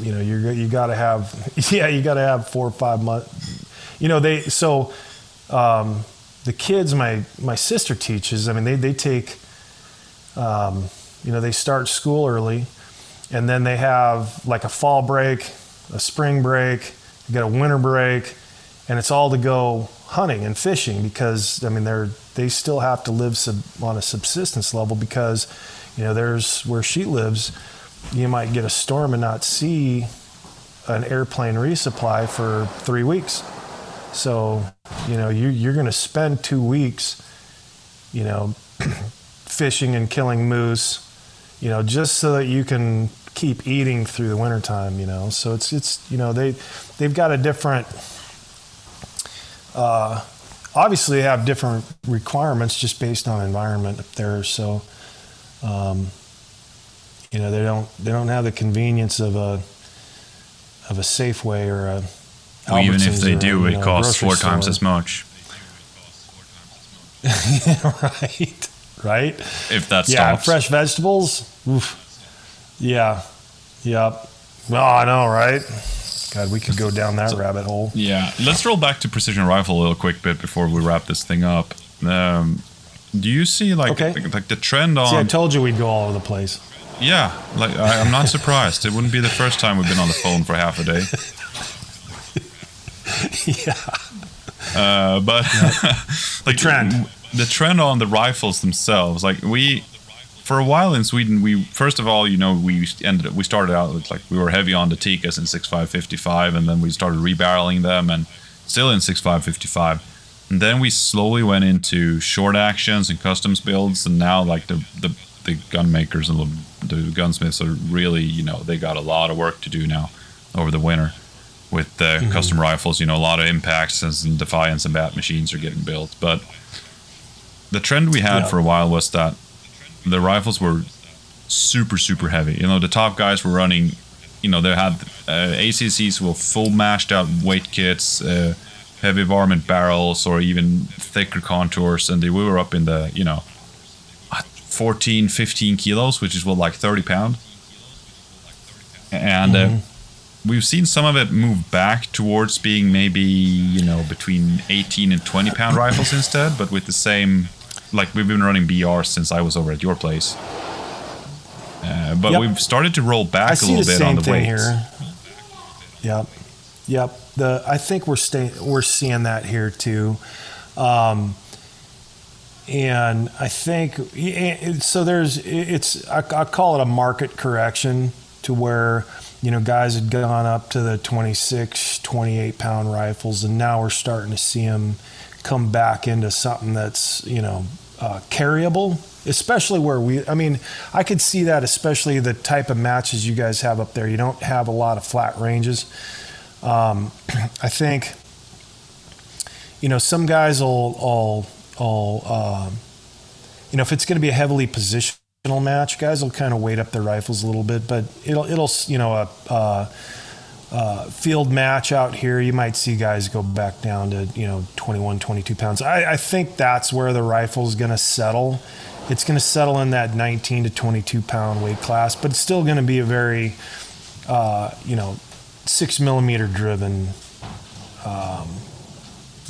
you know, you're you got to have, [LAUGHS] yeah, you got to have four or five months. You know, they so um, the kids my my sister teaches. I mean, they they take, um, you know, they start school early, and then they have like a fall break, a spring break, you got a winter break, and it's all to go hunting and fishing because I mean they're they still have to live sub, on a subsistence level because you know there's where she lives you might get a storm and not see an airplane resupply for three weeks. So you know you, you're going to spend two weeks you know [CLEARS THROAT] fishing and killing moose you know just so that you can keep eating through the wintertime you know so it's it's you know they they've got a different uh, obviously they have different requirements just based on environment up there. So, um, you know, they don't they don't have the convenience of a of a Safeway or a. well, even if they or, do, you it know, costs four times as much. [LAUGHS] yeah, right, right. If that's Yeah, fresh vegetables. Oof. Yeah, yep. Oh, I know, right? God, we could go down that rabbit hole. Yeah, let's roll back to precision rifle a little quick bit before we wrap this thing up. Um, do you see like Okay. like, like the trend on? See, I told you we'd go all over the place. yeah, like I, I'm not surprised. It wouldn't be the first time we've been on the phone for half a day. [LAUGHS] yeah. Uh, but [LAUGHS] like trend. The trend on the rifles themselves, like we, for a while in Sweden, we first of all, you know, we ended up, we started out with like we were heavy on the Tikkas in 6555, and then we started rebarreling them, and still in 6555. And then we slowly went into short actions and customs builds, and now like the the, the gun makers and the, the gunsmiths are really, you know, they got a lot of work to do now over the winter with the mm-hmm. custom rifles. You know, a lot of impacts and Defiance and Bat machines are getting built. But the trend we had Yeah. for a while was that the rifles were super, super heavy. You know, the top guys were running, you know, they had uh, ACCs with full mashed out weight kits, uh, heavy varmint barrels, or even thicker contours. And they, we were up in the, you know, 14, 15 kilos, which is what, like 30 pound. And uh, we've seen some of it move back towards being maybe you know between 18 and 20 pound rifles instead but with the same like we've been running br since i was over at your place uh, but Yep. we've started to roll back a little bit on the weights here. Yep, yep. The I think we're staying we're seeing that here too, um, and I think so. There's it's I, I call it a market correction to where you know guys had gone up to the 26, 28 pound rifles, and now we're starting to see them come back into something that's you know uh, carryable especially where we i mean i could see that especially the type of matches you guys have up there. You don't have a lot of flat ranges. Um, [CLEARS THROAT] i think you know some guys will will, will um, you know if it's going to be a heavily match. Guys will kind of weight up their rifles a little bit but it'll it'll you know a, a, a field match out here. You might see guys go back down to you know 21 22 pounds. I, I think that's where the rifle is going to settle. It's going to settle in that 19 to 22 pound weight class but it's still going to be a very uh, you know six millimeter driven um,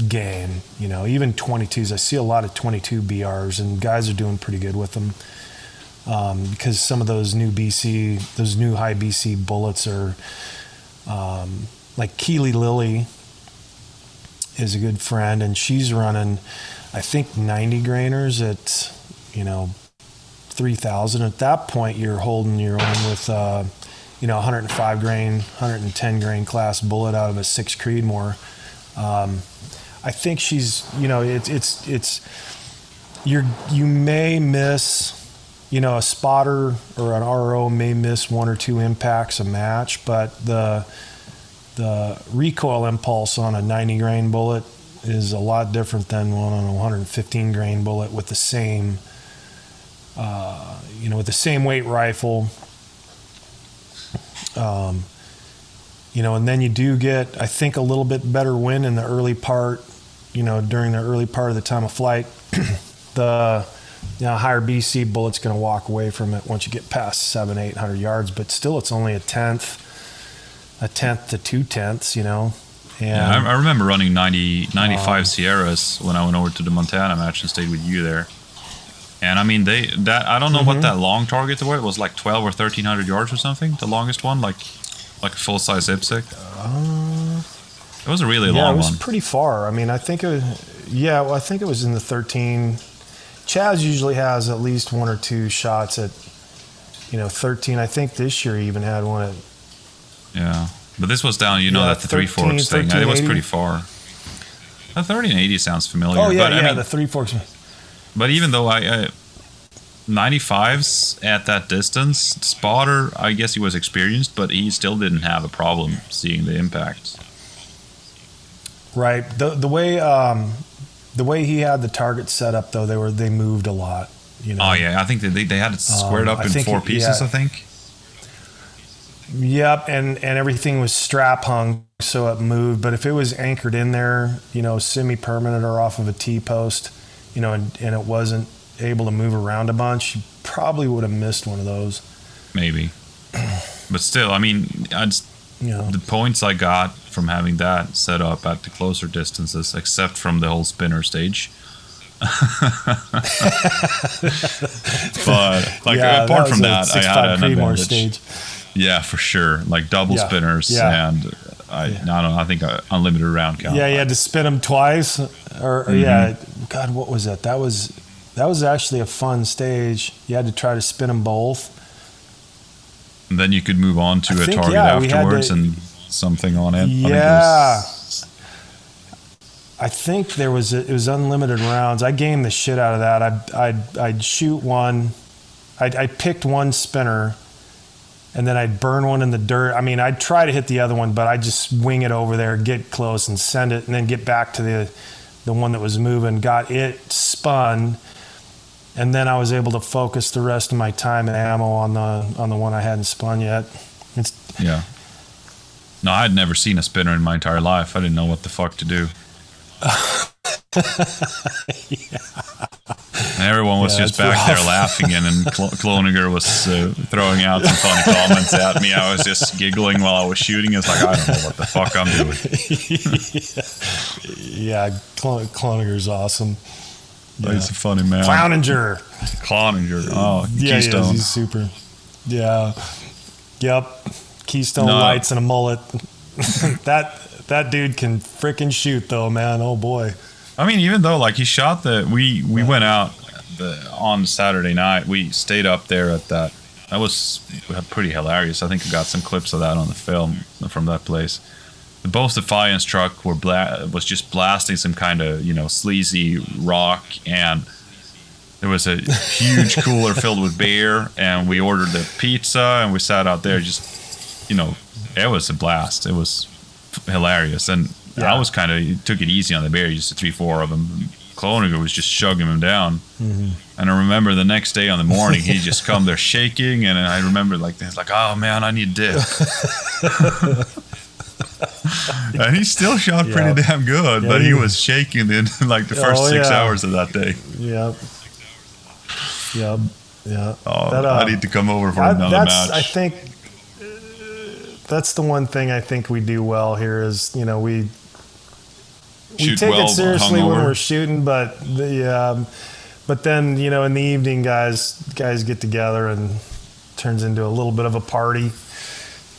game you know. Even 22s i see a lot of 22 brs and guys are doing pretty good with them um, because some of those new bc those new high bc bullets are um, like Keely Lilly is a good friend, and she's running, I think, 90 grainers at, you know, 3,000. At that point, you're holding your own with, uh, you know, 105 grain, 110 grain class bullet out of a six Creedmoor. Um, I think she's, you know, it's it's it's you're you may miss you know, a spotter or an RO may miss one or two impacts a match, but the the recoil impulse on a 90 grain bullet is a lot different than one on a 115 grain bullet with the same, uh, you know, with the same weight rifle. Um, you know, and then you do get, I think, a little bit better wind in the early part, you know, during the early part of the time of flight. [CLEARS THROAT] the you know, higher BC bullet's going to walk away from it once you get past seven, eight hundred yards, but still, it's only a tenth, a tenth to two tenths, you know. And, yeah, I, I, remember running 90, 95 um, Sierras when I went over to the Montana match and stayed with you there. And I mean, they that I don't know mm-hmm. what that long target was. It was like twelve or thirteen hundred yards or something. The longest one, like like a full size IPSC. Uh, it was a really yeah, long it was one. pretty far. I mean, I think it was. Yeah, well, I think it was in the thirteen. Chaz usually has at least one or two shots at, you know, thirteen. I think this year he even had one at. Yeah, but this was down. You know yeah, that the 13, three forks thing. It was pretty far. The thirteen eighty sounds familiar. Oh yeah, but, yeah, I mean, the three forks. But even though I, I 95s at that distance, spotter, I guess he was experienced, but he still didn't have a problem seeing the impact. Right. The the way um, the way he had the target set up though, they were they moved a lot. You know. Oh yeah, I think they they had it squared um, up in four pieces. Yeah. I think. Yep, and and everything was strap hung, so it moved. But if it was anchored in there, you know, semi permanent or off of a T post, you know, and, and it wasn't able to move around a bunch, you probably would have missed one of those. Maybe. [CLEARS THROAT] But still, I mean, I'd, the points I got from having that set up at the closer distances, except from the whole spinner stage. [LAUGHS] but like yeah, apart that from that, I had an advantage. Stage. Yeah, for sure. Like double yeah. spinners yeah. and I, yeah. I don't know. I think unlimited round count. Yeah, you had to spin them twice, or, or mm-hmm. yeah. God, what was that? That was that was actually a fun stage. You had to try to spin them both. And then you could move on to I a think, target yeah, afterwards to, and something on it. Yeah. I think there was a, it was unlimited rounds. I gamed the shit out of that. I'd I'd, I'd shoot one. I I picked one spinner and then I'd burn one in the dirt. I mean, I'd try to hit the other one, but I'd just wing it over there, get close, and send it, and then get back to the the one that was moving. Got it spun, and then I was able to focus the rest of my time and ammo on the on the one I hadn't spun yet. It's, yeah. No, I had never seen a spinner in my entire life. I didn't know what the fuck to do. yeah. [LAUGHS] And everyone was yeah, just back rough. there laughing, and then Cloninger was uh, throwing out some funny comments at me. I was just giggling while I was shooting. It's like I don't know what the fuck I'm doing. [LAUGHS] yeah, Cl- Cloninger's awesome. Yeah. He's a funny man. Clowninger. Clowninger. Oh, yeah, Keystone. Yeah, he's super. Yeah. Yep. Keystone no. lights and a mullet. [LAUGHS] that that dude can freaking shoot though, man. Oh boy. I mean, even though like he shot the we we went out the, on Saturday night. We stayed up there at that. That was pretty hilarious. I think I got some clips of that on the film from that place. The Both Defiance truck were bla- was just blasting some kind of you know sleazy rock, and there was a huge [LAUGHS] cooler filled with beer, and we ordered the pizza, and we sat out there. Just you know, it was a blast. It was hilarious, and yeah. I was kind of took it easy on the bear, just three, four of them. Cloninger was just chugging him down. Mm-hmm. And I remember the next day on the morning, he just come there shaking, and I remember like this, like, oh man, I need dip. [LAUGHS] [LAUGHS] and he still shot pretty damn good, yeah, but he, he was shaking in [LAUGHS] like the first oh, six yeah. hours of that day. Yep. Yep. Yeah. Oh, that, uh, I need to come over for another that's, match. I think that's the one thing I think we do well here is you know we we take well, it seriously when we're shooting, but the um, but then you know in the evening guys guys get together and turns into a little bit of a party.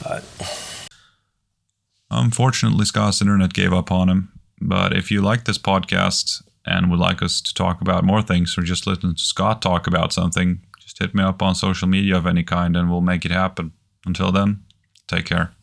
But unfortunately, Scott's internet gave up on him. But if you like this podcast and would like us to talk about more things or just listen to Scott talk about something, just hit me up on social media of any kind and we'll make it happen. Until then, take care.